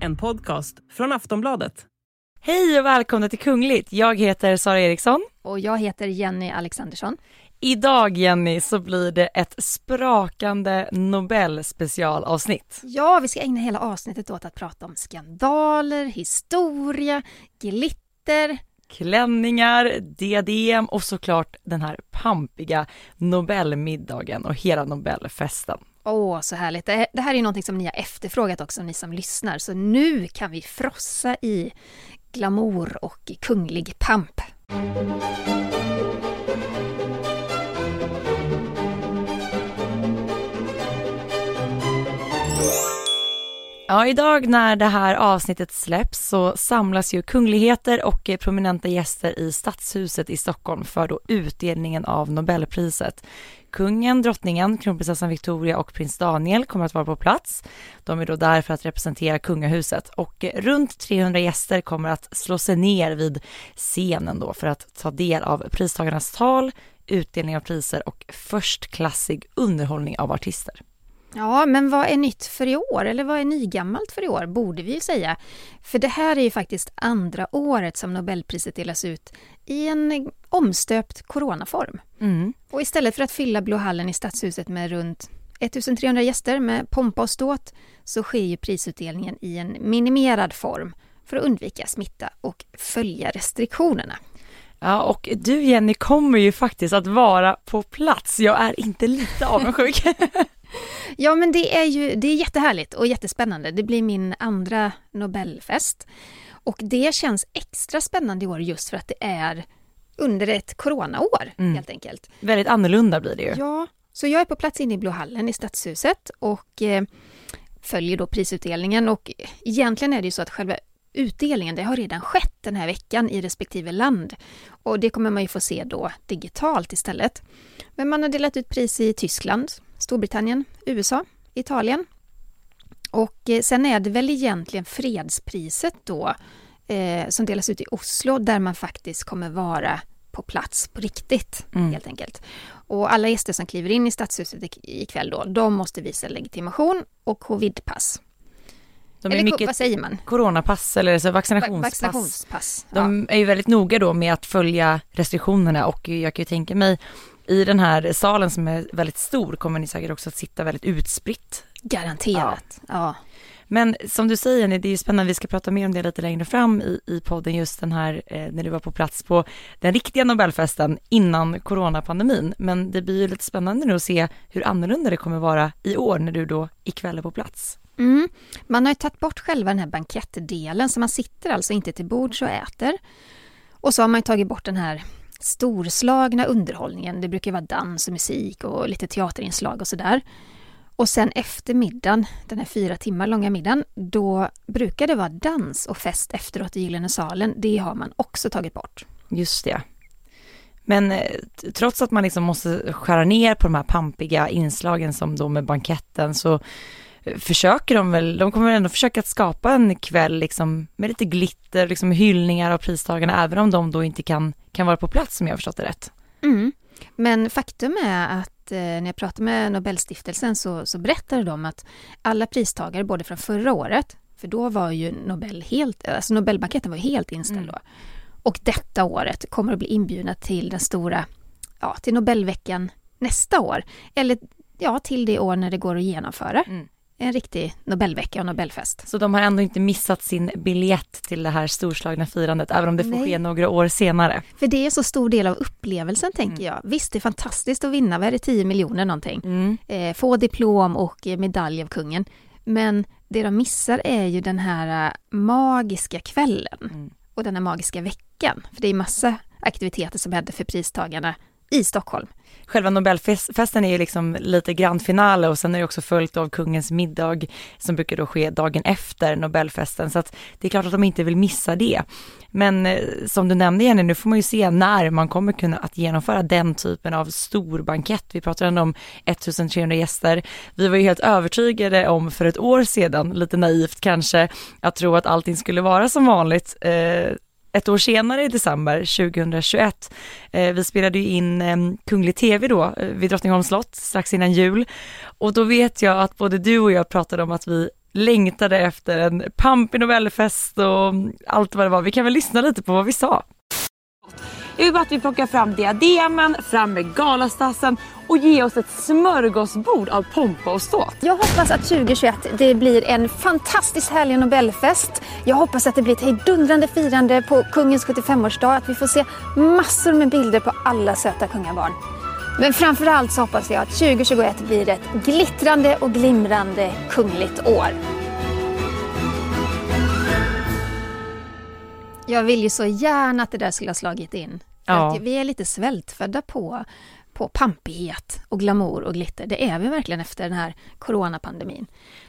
En podcast från Aftonbladet. Hej och välkomna till Kungligt. Jag heter Sara Eriksson. Och jag heter Jenny Alexandersson. Idag Jenny så blir det ett sprakande Nobel-specialavsnitt. Ja, vi ska ägna hela avsnittet åt att prata om skandaler, historia, glitter. Klänningar, diadem och såklart den här pampiga Nobelmiddagen och hela Nobelfesten. Åh, så härligt. Det det här är ju någonting som ni har efterfrågat också, ni som lyssnar. Så nu kan vi frossa i glamour och kunglig pamp. Ja, idag när det här avsnittet släpps så samlas ju kungligheter och prominenta gäster i Stadshuset i Stockholm för då utdelningen av Nobelpriset. Kungen, drottningen, kronprinsessan Victoria och prins Daniel kommer att vara på plats. De är då där för att representera kungahuset och runt 300 gäster kommer att slå sig ner vid scenen då för att ta del av pristagarnas tal, utdelning av priser och förstklassig underhållning av artister. Ja, men vad är nytt för i år? Eller vad är nygammalt för i år, borde vi ju säga. För det här är ju faktiskt andra året som Nobelpriset delas ut i en omstöpt coronaform. Mm. Och istället för att fylla Blå hallen i Stadshuset med runt 1300 gäster med pompa och ståt så sker ju prisutdelningen i en minimerad form för att undvika smitta och följa restriktionerna. Ja, och du Jenny kommer ju faktiskt att vara på plats. Jag är inte lite avundsjuk. Ja, men det är ju det är jättehärligt och jättespännande. Det blir min andra Nobelfest. Och det känns extra spännande i år just för att det är under ett coronaår, Mm. helt enkelt. Väldigt annorlunda blir det ju. Ja, så jag är på plats inne i Blå hallen i Stadshuset och eh, följer då prisutdelningen och egentligen är det ju så att själva utdelningen, det har redan skett den här veckan i respektive land. Och det kommer man ju få se då digitalt istället. Men man har delat ut pris i Tyskland, Storbritannien, USA, Italien. Och eh, sen är det väl egentligen fredspriset då eh, som delas ut i Oslo där man faktiskt kommer vara på plats på riktigt Mm. helt enkelt. Och alla gäster som kliver in i Stadshuset ik- ikväll då, de måste visa legitimation och covidpass. De Eller mycket vad säger man? coronapass eller så Va- vaccinationspass. Vaccinationspass. Ja. De är ju väldigt noga då med att följa restriktionerna och jag kan ju tänka mig i den här salen som är väldigt stor kommer ni säkert också att sitta väldigt utspritt. Garanterat. Ja. Men som du säger, Jenny, det är ju spännande, vi ska prata mer om det lite längre fram i, i podden, just den här eh, när du var på plats på den riktiga Nobelfesten innan coronapandemin. Men det blir ju lite spännande nu att se hur annorlunda det kommer vara i år när du då ikväll är på plats. Mm. Man har ju tagit bort själva den här bankettdelen så man sitter alltså inte till bords och äter. Och så har man tagit bort den här storslagna underhållningen. Det brukar vara dans och musik och lite teaterinslag och sådär. Och sen efter middagen, den här fyra timmar långa middagen, då brukar det vara dans och fest efteråt i Gyllene salen. Det har man också tagit bort. Just det. Men eh, trots att man liksom måste skära ner på de här pampiga inslagen som då med banketten så försöker de väl, de kommer ändå försöka att skapa en kväll liksom med lite glitter, liksom hyllningar av pristagarna, även om de då inte kan, kan vara på plats om jag har förstått det rätt. Mm. Men faktum är att eh, när jag pratade med Nobelstiftelsen så, så berättade de att alla pristagare, både från förra året, för då var ju Nobel helt, alltså Nobelbanketten var helt inställd Mm. då, och detta året kommer att bli inbjudna till den stora, ja, till Nobelveckan nästa år. Eller ja, till det år när det går att genomföra Mm. En riktig Nobelvecka och Nobelfest. Så de har ändå inte missat sin biljett till det här storslagna firandet, även om det får Nej. ske några år senare. För det är så stor del av upplevelsen tänker Mm. jag. Visst, det är fantastiskt att vinna, vad är det, 10 miljoner någonting? Mm. eh, få diplom och eh, medalj av kungen. Men det de missar är ju den här eh, magiska kvällen Mm. och den här magiska veckan. För det är massa aktiviteter som händer för pristagarna i Stockholm. Själva Nobelfesten är ju liksom lite grandfinale och sen är det också följt av kungens middag som brukar då ske dagen efter Nobelfesten. Så att det är klart att de inte vill missa det. Men eh, som du nämnde Jenny, nu får man ju se när man kommer kunna att genomföra den typen av stor bankett. Vi pratar ändå om 1300 gäster. Vi var ju helt övertygade om för ett år sedan, lite naivt kanske, att tro att allting skulle vara som vanligt. Eh, ett år senare i december 2021. Eh, vi spelade ju in eh, Kunglig TV då eh, vid Drottningholms slott strax innan jul och då vet jag att både du och jag pratade om att vi längtade efter en pampig Nobelfest och allt vad det var. Vi kan väl lyssna lite på vad vi sa. Jag vill bara att vi plockar fram diademen, fram med galastassen och ge oss ett smörgåsbord av pompa och ståt. Jag hoppas att 2021 det blir en fantastiskt härlig Nobelfest. Jag hoppas att det blir ett hejdundrande firande på kungens 75-årsdag. Att vi får se massor med bilder på alla söta kungabarn. Men framförallt så hoppas jag att 2021 blir ett glittrande och glimrande kungligt år. Jag vill ju så gärna att det där skulle ha slagit in. Ja. vi är lite svältfödda på, på pampighet och glamour och glitter. Det är vi verkligen efter den här coronapandemin.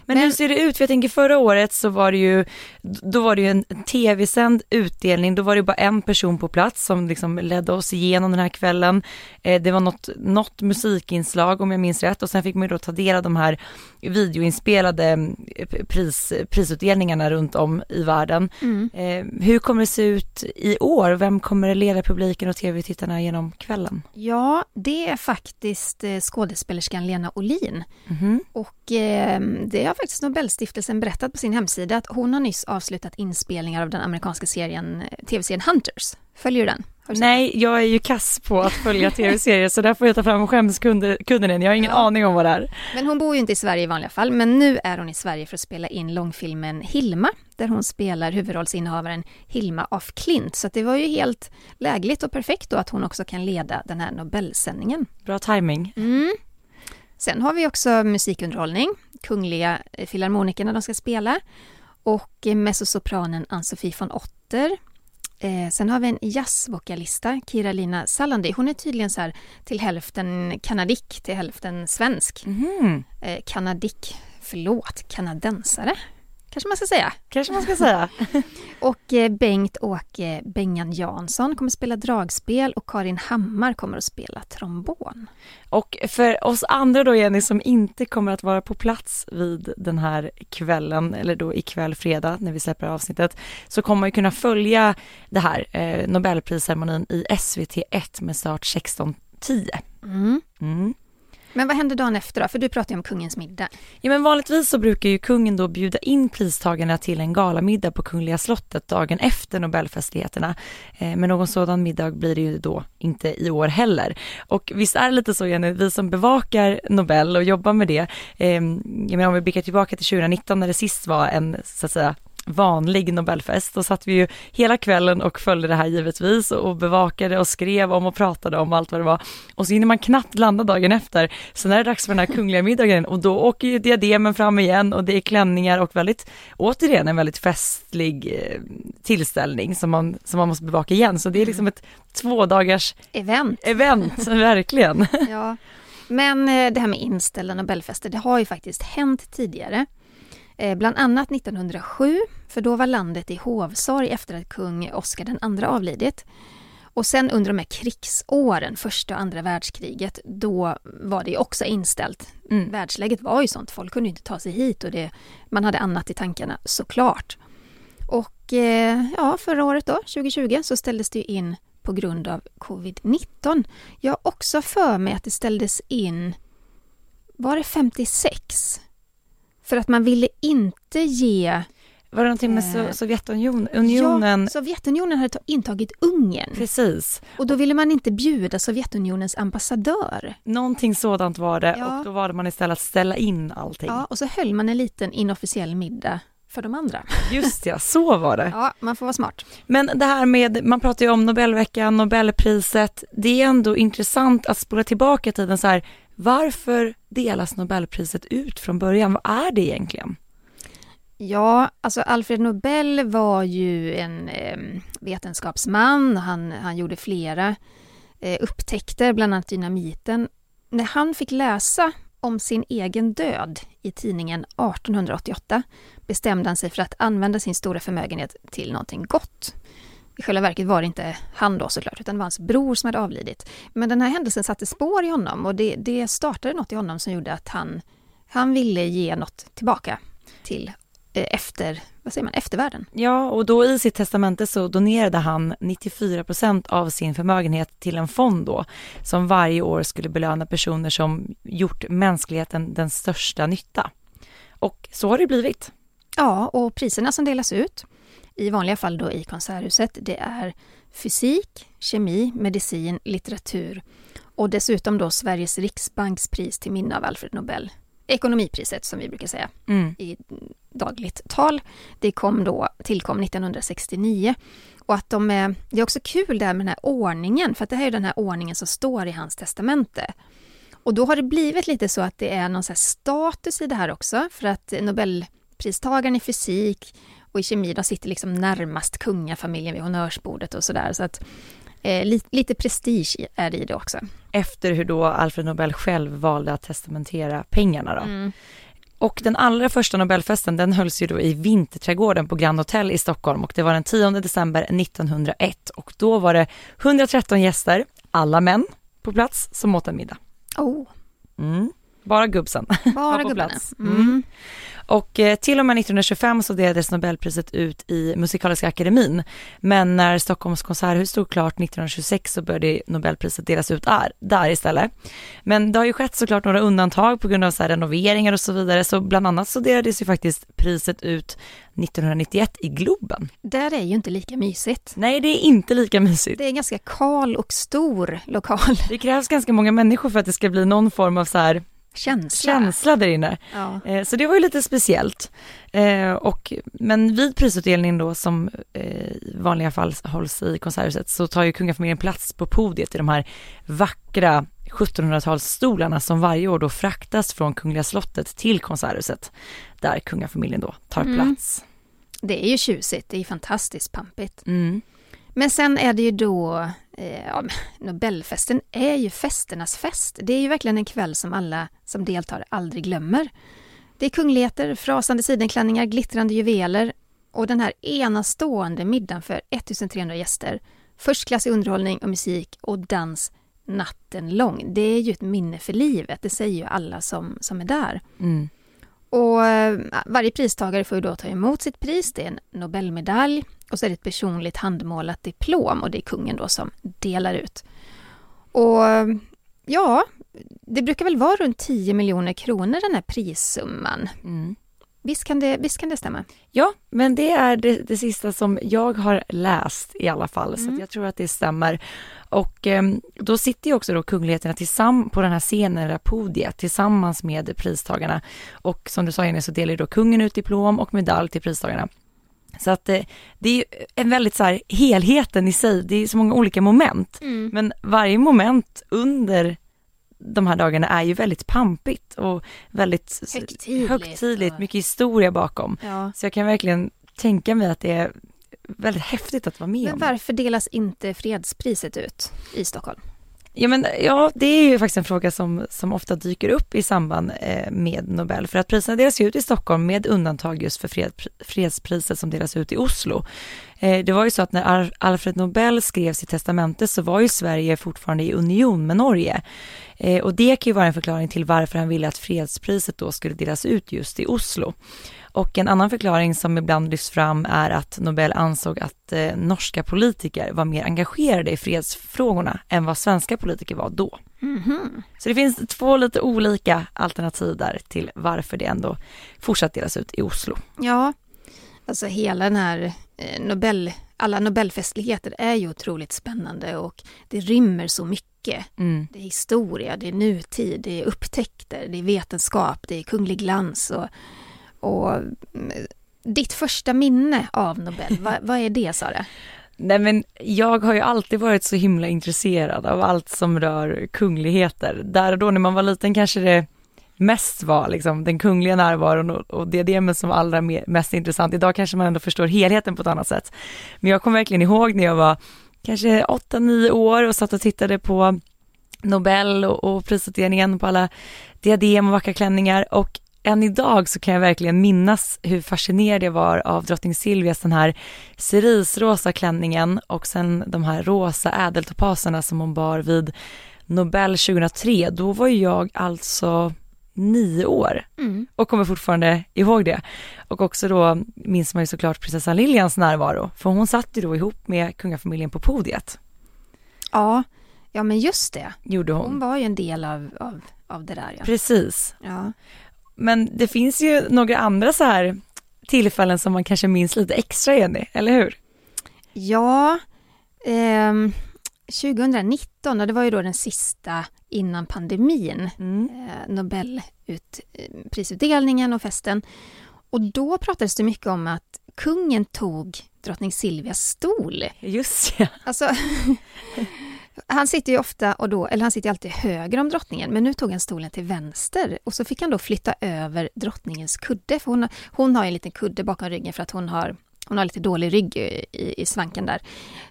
Men, Men hur ser det ut? För jag tänker förra året så var det ju, då var det ju en tv-sänd utdelning, då var det bara en person på plats som liksom ledde oss igenom den här kvällen. Eh, det var något, något musikinslag om jag minns rätt och sen fick man ju då ta del av de här videoinspelade eh, pris, prisutdelningarna runt om i världen. Mm. Eh, hur kommer det se ut i år? Vem kommer leda publiken och tv-tittarna genom kvällen? Ja, det är faktiskt skådespelerskan Lena Olin. Mm. Och det har faktiskt Nobelstiftelsen berättat på sin hemsida att hon har nyss avslutat inspelningar av den amerikanska serien, tv-serien Hunters. Följer du den? Nej, jag är ju kass på att följa tv-serier så där får jag ta fram skämskudden. Jag har ingen ja. aning om vad det är. Men hon bor ju inte i Sverige i vanliga fall, men nu är hon i Sverige för att spela in långfilmen Hilma, där hon spelar huvudrollsinnehavaren Hilma af Klint. Så det var ju helt lägligt och perfekt då att hon också kan leda den här Nobelsändningen. Bra timing. Mm. Sen har vi också musikunderhållning, Kungliga Filharmonikerna de ska spela och mezzosopranen Ann-Sofie von Otter. Eh, sen har vi en jazzvokalista, Kira-Lina Sallandi. Hon är tydligen så här till hälften kanadick, till hälften svensk. Mm. Eh, kanadick, förlåt, kanadensare kanske man ska säga. Kanske man ska säga. och eh, Bengt-Åke Bengan Jansson kommer spela dragspel och Karin Hammar kommer att spela trombon. Och för oss andra då Jenny som inte kommer att vara på plats vid den här kvällen, eller då ikväll fredag när vi släpper avsnittet, så kommer man kunna följa det här eh, Nobelprisceremonin i SVT1 med start 16.10. Mm. Mm. Men vad händer dagen efter då? För du pratar ju om kungens middag. Ja men vanligtvis så brukar ju kungen då bjuda in pristagarna till en galamiddag på Kungliga slottet dagen efter Nobelfestligheterna. Eh, men någon sådan middag blir det ju då inte i år heller. Och visst är det lite så Jenny, vi som bevakar Nobel och jobbar med det, eh, jag menar om vi blickar tillbaka till 2019 när det sist var en så att säga vanlig Nobelfest. Då satt vi ju hela kvällen och följde det här givetvis och bevakade och skrev om och pratade om allt vad det var. Och så hinner man knappt landa dagen efter. Sen är det dags för den här kungliga middagen och då åker ju diademen fram igen och det är klänningar och väldigt, återigen en väldigt festlig eh, tillställning som man, som man måste bevaka igen. Så det är liksom ett två dagars event. Event, verkligen. Ja. Men eh, det här med inställda Nobelfester, det har ju faktiskt hänt tidigare. Eh, bland annat 1907, för då var landet i hovsorg efter att kung Oscar II avlidit. Och sen under de här krigsåren, första och andra världskriget, då var det också inställt. Mm. Världsläget var ju sånt, folk kunde inte ta sig hit och det, man hade annat i tankarna såklart. Och eh, ja, förra året då, 2020, så ställdes det in på grund av covid-19. Jag har också för mig att det ställdes in, var det 56? För att man ville inte ge var det någonting med eh, Sovjetunionen? Ja, Sovjetunionen hade intagit Ungern. Precis. Och då ville man inte bjuda Sovjetunionens ambassadör. Någonting sådant var det ja. och då valde man istället att ställa in allting. Ja, och så höll man en liten inofficiell middag för de andra. Just ja, så var det. Ja, man får vara smart. Men det här med, man pratar ju om Nobelveckan, Nobelpriset, det är ändå intressant att spola tillbaka tiden så här, varför delas Nobelpriset ut från början? Vad är det egentligen? Ja, alltså Alfred Nobel var ju en eh, vetenskapsman. Han, han gjorde flera eh, upptäckter, bland annat dynamiten. När han fick läsa om sin egen död i tidningen 1888 bestämde han sig för att använda sin stora förmögenhet till någonting gott. I själva verket var det inte han då såklart, utan det var hans bror som hade avlidit. Men den här händelsen satte spår i honom och det, det startade något i honom som gjorde att han, han ville ge något tillbaka till eh, efter, vad säger man, eftervärlden. Ja, och då i sitt testamente så donerade han 94 procent av sin förmögenhet till en fond då, som varje år skulle belöna personer som gjort mänskligheten den största nytta. Och så har det blivit. Ja, och priserna som delas ut, i vanliga fall då i Konserthuset, det är fysik, kemi, medicin, litteratur och dessutom då Sveriges riksbanks pris till minne av Alfred Nobel. Ekonomipriset som vi brukar säga Mm. i dagligt tal. Det kom då, tillkom 1969. Och att de är, det är också kul det här med den här ordningen, för att det här är den här ordningen som står i hans testamente. Och då har det blivit lite så att det är någon status i det här också, för att Nobelpristagaren i fysik och i kemi, de sitter liksom närmast kungafamiljen vid honnörsbordet och sådär. Så att eh, li, lite prestige är det i det också. Efter hur då Alfred Nobel själv valde att testamentera pengarna då. Mm. Och den allra första Nobelfesten den hölls ju då i Vinterträdgården på Grand Hotel i Stockholm och det var den 10 december 1901 och då var det 113 gäster, alla män, på plats som åt en middag. Oh, Mm. Bara gubbsen. bara på gubbarna. plats. Mm. Och eh, till och med 1925 så delades Nobelpriset ut i Musikaliska akademin. Men när Stockholms konserthus stod klart 1926 så började Nobelpriset delas ut där, där istället. Men det har ju skett såklart några undantag på grund av så renoveringar och så vidare. Så bland annat så delades ju faktiskt priset ut 1991 i Globen. Där är ju inte lika mysigt. Nej, det är inte lika mysigt. Det är en ganska kal och stor lokal. Det krävs ganska många människor för att det ska bli någon form av så här Känsla. känsla där inne. Ja. Eh, Så det var ju lite speciellt. Eh, Och, men vid prisutdelningen då som eh, i vanliga fall hålls i Konserthuset så tar ju kungafamiljen plats på podiet i de här vackra 1700-talsstolarna som varje år då fraktas från Kungliga slottet till Konserthuset där kungafamiljen då tar Mm. plats. Det är ju tjusigt, det är fantastiskt pampigt. Mm. Men sen är det ju då, eh, ja, Nobelfesten är ju festernas fest. Det är ju verkligen en kväll som alla som deltar aldrig glömmer. Det är kungligheter, frasande sidenklänningar, glittrande juveler och den här enastående middagen för 1300 gäster. Förstklassig underhållning och musik och dans natten lång. Det är ju ett minne för livet, det säger ju alla som, som är där. Mm. Och eh, varje pristagare får ju då ta emot sitt pris. Det är en Nobelmedalj och så är det ett personligt handmålat diplom och det är kungen då som delar ut. Och ja, det brukar väl vara runt 10 miljoner kronor den här prissumman. Mm. Visst kan det, visst kan det stämma? Ja, men det är det, det sista som jag har läst i alla fall, så Mm. att jag tror att det stämmer. Och eh, då sitter ju också då kungligheterna tillsammans på den här scenen, det här podiet, tillsammans med pristagarna. Och som du sa Jenny så delar ju då kungen ut diplom och medalj till pristagarna. Så att eh, det är en väldigt så här, helheten i sig, det är så många olika moment. Men varje moment under de här dagarna är ju väldigt pampigt och väldigt Högtidligt högtidligt och- mycket historia bakom. Ja. Så jag kan verkligen tänka mig att det är väldigt häftigt att vara med Men om. varför delas inte fredspriset ut i Stockholm? Ja, men, ja, det är ju faktiskt en fråga som, som ofta dyker upp i samband eh, med Nobel. För att priserna delas ut i Stockholm med undantag just för fred, fredspriset som delas ut i Oslo. Eh, det var ju så att när Alfred Nobel skrev sitt testamente så var ju Sverige fortfarande i union med Norge. Eh, och det kan ju vara en förklaring till varför han ville att fredspriset då skulle delas ut just i Oslo. Och en annan förklaring som ibland lyfts fram är att Nobel ansåg att eh, norska politiker var mer engagerade i fredsfrågorna än vad svenska politiker var då. Mhm. Så det finns två lite olika alternativ där till varför det ändå fortsatt delas ut i Oslo. Ja, alltså hela den här eh, Nobel, alla Nobelfestligheter är ju otroligt spännande och det rymmer så mycket. Mm. Det är historia, det är nutid, det är upptäckter, det är vetenskap, det är kunglig glans och, och mm, ditt första minne av Nobel, vad, vad är det Sara? Nej men jag har ju alltid varit så himla intresserad av allt som rör kungligheter. Där och då när man var liten kanske det mest var liksom den kungliga närvaron och, och diademen som var allra me- mest intressant. Idag kanske man ändå förstår helheten på ett annat sätt. Men jag kommer verkligen ihåg när jag var kanske 8-9 år och satt och tittade på Nobel och, och prisutdelningen på alla diadem och vackra klänningar och än idag så kan jag verkligen minnas hur fascinerad jag var av drottning Silvias den här cerisrosa klänningen och sen de här rosa ädeltopaserna som hon bar vid Nobel 2003. Då var jag alltså nio år Mm. och kommer fortfarande ihåg det. Och också då minns man ju såklart prinsessan Lilians närvaro, för hon satt ju då ihop med kungafamiljen på podiet, Ja, ja men just det. gjorde hon. Hon var ju en del av, av, av det där ja. Precis. ja. Men det finns ju några andra så här tillfällen som man kanske minns lite extra Jenny, eller hur? Ja, ehm, 2019, och det var ju då den sista innan pandemin, Mm. eh, Nobelprisutdelningen och festen. Och då pratades det mycket om att kungen tog drottning Silvias stol. Just ja. Alltså, han sitter ju ofta och då, eller han sitter alltid höger om drottningen, men nu tog han stolen till vänster och så fick han då flytta över drottningens kudde, för hon, har- hon har en liten kudde bakom ryggen för att hon har hon har lite dålig rygg i, i svanken där.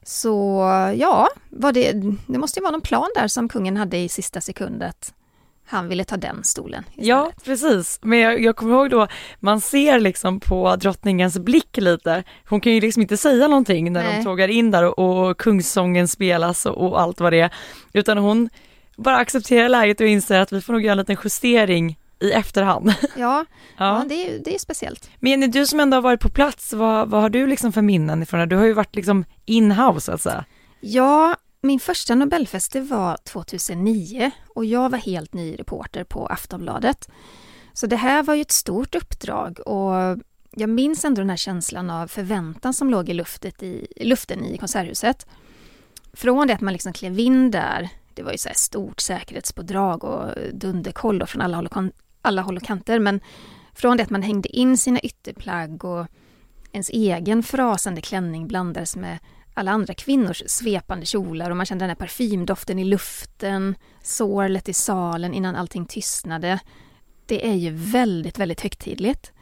Så ja, var det, det måste ju vara någon plan där som kungen hade i sista sekund att han ville ta den stolen. istället. Ja, precis. Men jag, jag kommer ihåg då, man ser liksom på drottningens blick lite, hon kan ju liksom inte säga någonting när de Nej. tågar in där och, och kungssången spelas och, och allt vad det är, utan hon bara accepterar läget och inser att vi får nog göra en liten justering i efterhand. Ja, ja. Ja. det, är, det är speciellt. Men Jenny, du som ändå har varit på plats, vad, vad har du liksom för minnen ifrån det? Du har ju varit liksom in-house så att säga. Ja, min första Nobelfest var 2009 och jag var helt ny reporter på Aftonbladet. Så det här var ju ett stort uppdrag och jag minns ändå den här känslan av förväntan som låg i, luftet i luften i Konserthuset. Från det att man liksom klev in där, det var ju så här stort säkerhetspådrag och dunderkoll från alla håll, och alla håll och kanter, men från det att man hängde in sina ytterplagg och ens egen frasande klänning blandades med alla andra kvinnors svepande kjolar och man kände den här parfymdoften i luften, sorlet i salen innan allting tystnade. Det är ju väldigt, väldigt högtidligt.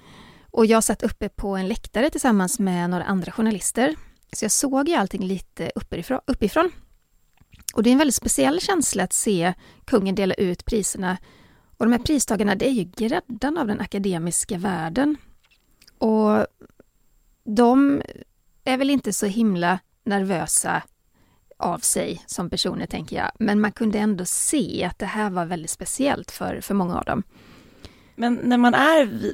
Och jag satt uppe på en läktare tillsammans med några andra journalister. Så jag såg ju allting lite uppifrån. uppifrån. Och det är en väldigt speciell känsla att se kungen dela ut priserna. Och de här pristagarna, det är ju gräddan av den akademiska världen. Och de är väl inte så himla nervösa av sig som personer, tänker jag. Men man kunde ändå se att det här var väldigt speciellt för, för många av dem. Men när man är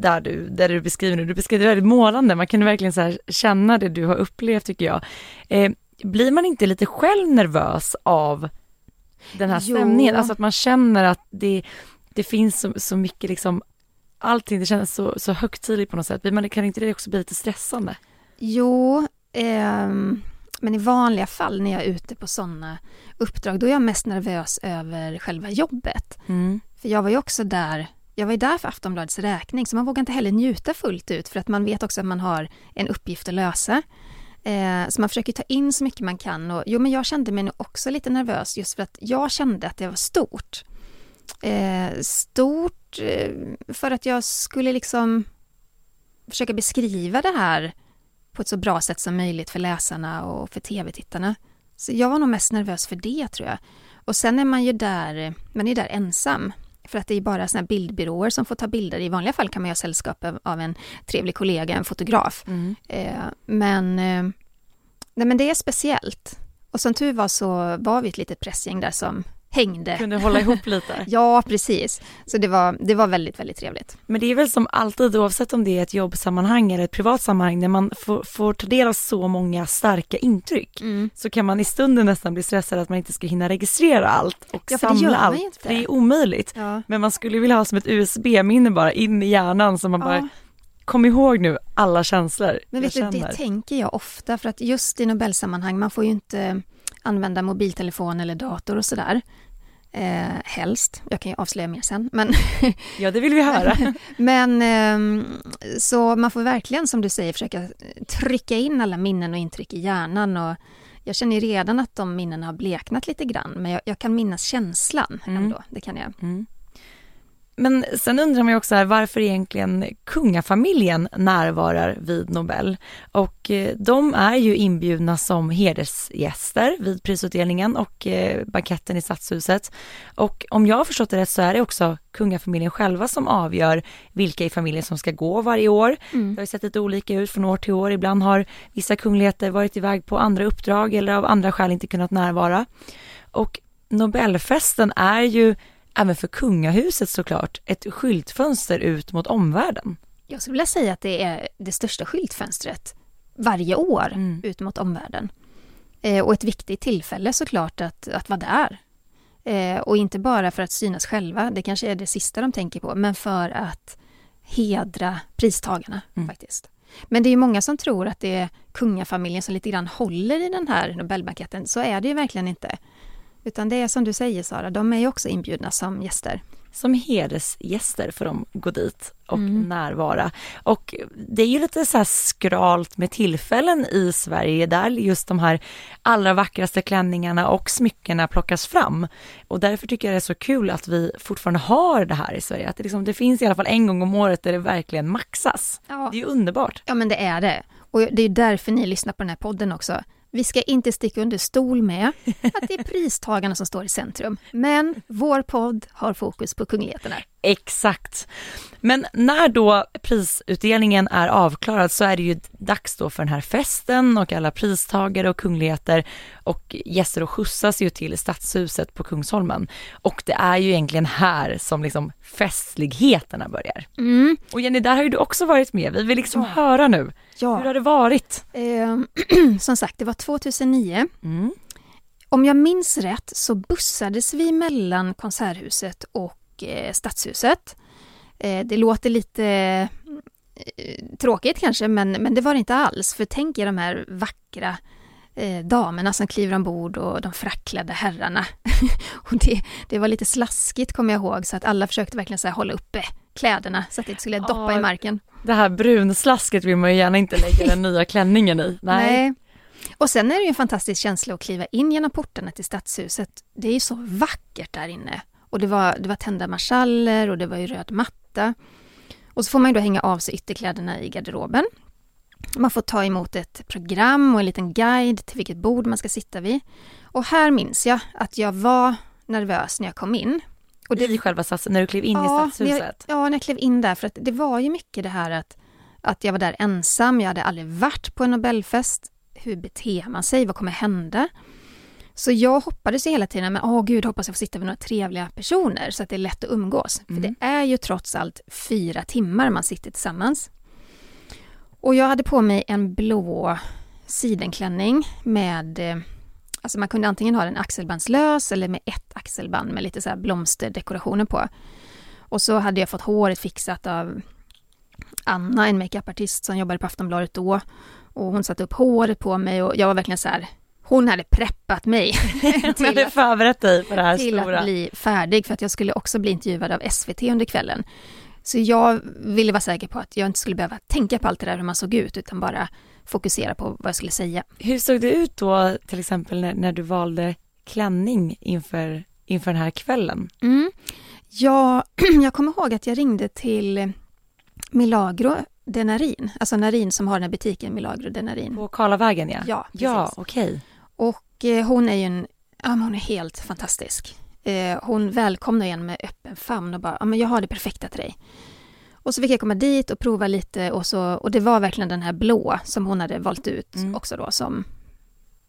där du, där du beskriver nu, du beskriver det väldigt målande, man kan verkligen så känna det du har upplevt tycker jag. Eh, blir man inte lite själv nervös av den här Jo. stämningen? Alltså att man känner att det, det finns så, så mycket liksom, allting, det känns så, så högtidligt på något sätt. Man, kan inte det också bli lite stressande? Jo, ehm, men i vanliga fall när jag är ute på sådana uppdrag, då är jag mest nervös över själva jobbet. För jag var ju också där, jag var ju där för Aftonbladets räkning, så man vågar inte heller njuta fullt ut, för att man vet också att man har en uppgift att lösa. Eh, så man försöker ta in så mycket man kan. Och, jo, men jag kände mig också lite nervös, just för att jag kände att det var stort. Eh, stort för att jag skulle liksom försöka beskriva det här på ett så bra sätt som möjligt för läsarna och för tv-tittarna. Så jag var nog mest nervös för det, tror jag. Och sen är man ju där, man är där ensam. För att det är bara såna här bildbyråer som får ta bilder. I vanliga fall kan man ju ha sällskap av- en trevlig kollega, en fotograf. Eh, men, eh, nej, men det är speciellt. Och som tur var så var vi ett litet pressgäng där som hängde. Kunde hålla ihop lite. Ja, precis. Så det var, det var väldigt, väldigt trevligt. Men det är väl som alltid, oavsett om det är ett jobbsammanhang eller ett privat sammanhang, när man får, får ta del av så många starka intryck, så kan man i stunden nästan bli stressad att man inte ska hinna registrera allt och Ja, samla allt. inte. Det är omöjligt. Ja. Men man skulle vilja ha som ett USB-minne bara in i hjärnan så man bara, Ja. kom ihåg nu alla känslor Men vet du, det tänker jag ofta för att just i Nobelsammanhang, man får ju inte använda mobiltelefon eller dator och sådär. Eh, helst. Jag kan ju avslöja mer sen. Men, Ja, det vill vi höra. men ehm, så man får verkligen, som du säger, försöka trycka in alla minnen och intryck i hjärnan. Och jag känner redan att de minnena har bleknat lite grann, men jag, jag kan minnas känslan Mm. ändå. Det kan jag. Men sen undrar man ju också här, varför egentligen kungafamiljen närvarar vid Nobel. Och eh, de är ju inbjudna som hedersgäster vid prisutdelningen och eh, banketten i Stadshuset. Och om jag har förstått det rätt så är det också kungafamiljen själva som avgör vilka i familjen som ska gå varje år. Det har sett lite olika ut från år till år. Ibland har vissa kungligheter varit iväg på andra uppdrag eller av andra skäl inte kunnat närvara. Och Nobelfesten är ju även för kungahuset såklart, ett skyltfönster ut mot omvärlden. Jag skulle vilja säga att det är det största skyltfönstret varje år Mm. ut mot omvärlden. Eh, och ett viktigt tillfälle såklart att, att vara där. Eh, och inte bara för att synas själva, det kanske är det sista de tänker på, men för att hedra pristagarna Mm. faktiskt. Men det är ju många som tror att det är kungafamiljen som lite grann håller i den här Nobelbanketten. Så är det ju verkligen inte. Utan det är som du säger Sara, de är ju också inbjudna som gäster. Som hedersgäster får de gå dit och Mm. närvara. Och det är ju lite så här skralt med tillfällen i Sverige där just de här allra vackraste klänningarna och smyckena plockas fram. Och därför tycker jag det är så kul att vi fortfarande har det här i Sverige. Att det, liksom, det finns i alla fall en gång om året där det verkligen maxas. Ja. Det är ju underbart. Ja men det är det. Och det är därför ni lyssnar på den här podden också. Vi ska inte sticka under stol med att det är pristagarna som står i centrum. Men vår podd har fokus på kungligheterna. Exakt. Men när då prisutdelningen är avklarad så är det ju dags då för den här festen och alla pristagare och kungligheter och gäster och skjutsas ju till stadshuset på Kungsholmen. Och det är ju egentligen här som liksom festligheterna börjar. Mm, Och Jenny, där har ju du också varit med. Vi vill liksom höra nu. Hur ja. har det varit? Eh, som sagt, det var 2009. Mm. Om jag minns rätt så bussades vi mellan Konserthuset och eh, Stadshuset. Eh, det låter lite eh, tråkigt kanske, men, men det var det inte alls. För tänk er de här vackra damerna som kliver ombord och de fracklade herrarna. och det, det var lite slaskigt kommer jag ihåg, så att alla försökte verkligen så här, hålla uppe kläderna så att det inte skulle doppa Ja. i marken. Det här brunslasket vill man ju gärna inte lägga den nya klänningen i. Nej. Och sen är det ju en fantastisk känsla att kliva in genom portarna till Stadshuset. Det är ju så vackert där inne. Och det var, det var tända marschaller och det var ju röd matta. Och så får man ju då hänga av sig ytterkläderna i garderoben. Man får ta emot ett program och en liten guide till vilket bord man ska sitta vid. Och här minns jag att jag var nervös när jag kom in. Och I själva stads, när du klev in i när stadshuset. jag, ja, när jag klev in där. För att det var ju mycket det här att, att jag var där ensam. Jag hade aldrig varit på en Nobelfest. Hur beter man sig? Vad kommer hända? Så jag hoppades ju hela tiden, men åh gud, hoppas jag får sitta med några trevliga personer så att det är lätt att umgås. Mm. För det är ju trots allt fyra timmar man sitter tillsammans. Och jag hade på mig en blå sidenklänning med, eh, alltså man kunde antingen ha den axelbandslös eller med ett axelband med lite så här blomsterdekorationer på. Och så hade jag fått håret fixat av Anna, en makeupartist som jobbade på Aftonbladet då. Och hon satte upp håret på mig och jag var verkligen så här, hon hade preppat mig till, hade förberett dig för det här till stora. att bli färdig för att jag skulle också bli intervjuad av SVT under kvällen. Så jag ville vara säker på att jag inte skulle behöva tänka på allt det där hur man såg ut utan bara fokusera på vad jag skulle säga. Hur såg det ut då till exempel när, när du valde klänning inför, inför den här kvällen? Mm. Jag, jag kommer ihåg att jag ringde till Milagro de Narin, alltså Narin som har den här butiken Milagro de Narin. På Karlavägen ja? Ja, Ja, precis. okej. Och eh, hon är ju en, ja hon är helt fantastisk. Eh, hon välkomnar en med öppen famn och bara, ja men jag har det perfekta till dig. Och så fick jag komma dit och prova lite och så, och det var verkligen den här blå som hon hade valt ut Mm. också då som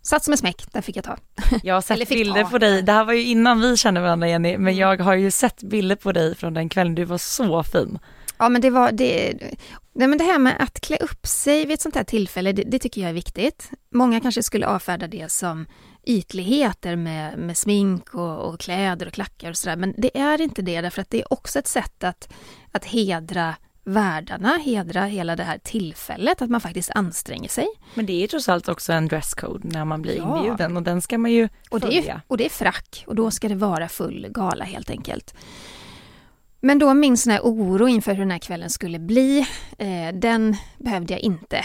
satt som en smäck, den fick jag ta. Jag har sett bilder ta. på dig, det här var ju innan vi kände varandra Jenny, men Mm. jag har ju sett bilder på dig från den kvällen, du var så fin. Ja men det var, det, nej, men det här med att klä upp sig vid ett sånt här tillfälle, det, det tycker jag är viktigt. Många kanske skulle avfärda det som ytligheter med, med smink och, och kläder och klackar och sådär, men det är inte det därför att det är också ett sätt att, att hedra värdarna, hedra hela det här tillfället, att man faktiskt anstränger sig. Men det är ju trots allt också en dresscode när man blir Ja. inbjuden och den ska man ju Och det, följa. är, och det är frack och då ska det vara full gala helt enkelt. Men då min sån här oro inför hur den här kvällen skulle bli, eh, den behövde jag inte.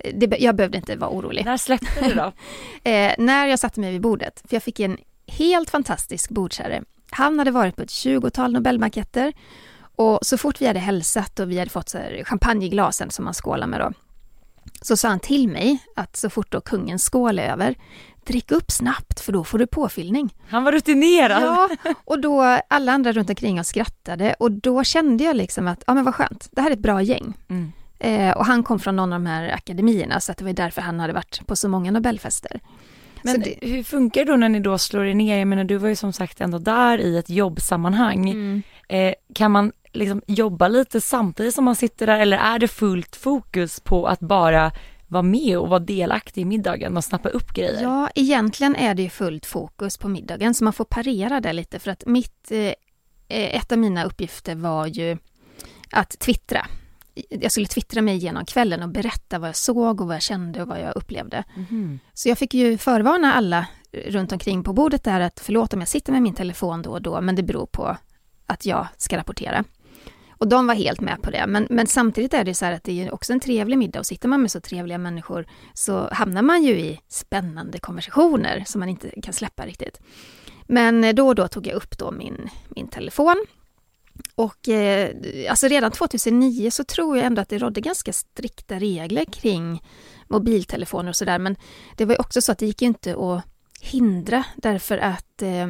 Eh, Det, jag behövde inte vara orolig. När släppte du då? Eh, när jag satte mig vid bordet, för jag fick en helt fantastisk bordsherre. Han hade varit på ett 20-tal Nobelbanketter och så fort vi hade hälsat och vi hade fått så champagneglasen som man skålar med då, så sa han till mig att så fort då kungens skål är över, drick upp snabbt för då får du påfyllning. Han var rutinerad. Ja, och då alla andra runt omkring oss skrattade och då kände jag liksom att, ja men vad skönt, det här är ett bra gäng. Mm. Eh, och han kom från någon av de här akademierna så att det var därför han hade varit på så många Nobelfester. Men det, hur funkar det då när ni då slår er ner? Jag menar du var ju som sagt ändå där i ett jobbsammanhang. mm. Eh, kan man liksom jobba lite samtidigt som man sitter där eller är det fullt fokus på att bara vara med och vara delaktig i middagen och snappa upp grejer? Ja, egentligen är det ju fullt fokus på middagen så man får parera det lite för att mitt, eh, ett av mina uppgifter var ju att twittra. Jag skulle twittra mig igenom kvällen och berätta vad jag såg och vad jag kände och vad jag upplevde. Mhm. Så jag fick ju förvarna alla runt omkring på bordet där att förlåt om jag sitter med min telefon då och då, men det beror på att jag ska rapportera. Och de var helt med på det. Men, men samtidigt är det så här att det är också en trevlig middag och sitter man med så trevliga människor så hamnar man ju i spännande konversationer som man inte kan släppa riktigt. Men eh, då och då tog jag upp då min, min telefon. Och eh, alltså redan 2009 så tror jag ändå att det rådde ganska strikta regler kring mobiltelefoner och sådär. Men det var ju också så att det gick ju inte att hindra därför att eh,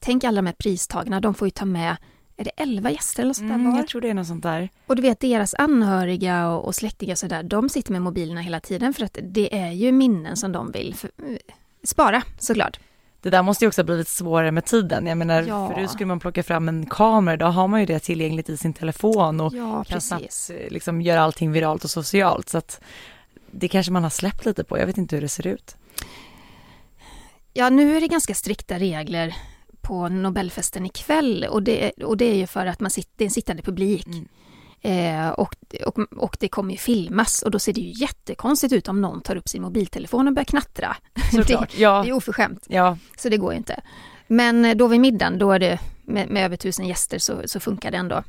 tänk alla de här pristagarna, de får ju ta med är det 11 gäster eller sånt där Mm, jag tror det är något sånt där. Och du vet deras anhöriga och, och släktingar och sådär, de sitter med mobilerna hela tiden för att det är ju minnen som de vill för, eh, spara såklart. Det där måste ju också ha blivit svårare med tiden. Jag menar, Ja. förut skulle man plocka fram en kamera, idag har man ju det tillgängligt i sin telefon och Ja, kan snabbt eh, liksom göra allting viralt och socialt. Så att det kanske man har släppt lite på, jag vet inte hur det ser ut. Ja, nu är det ganska strikta regler på Nobelfesten ikväll och det, och det är ju för att man sitter, det är en sittande publik. Mm. Eh, och, och, och det kommer ju filmas och då ser det ju jättekonstigt ut om någon tar upp sin mobiltelefon och börjar knattra. Såklart. Det, Ja, det är oförskämt, ja, så det går ju inte. Men eh, då vid middagen, då är det med, med över tusen gäster så, så funkar det ändå.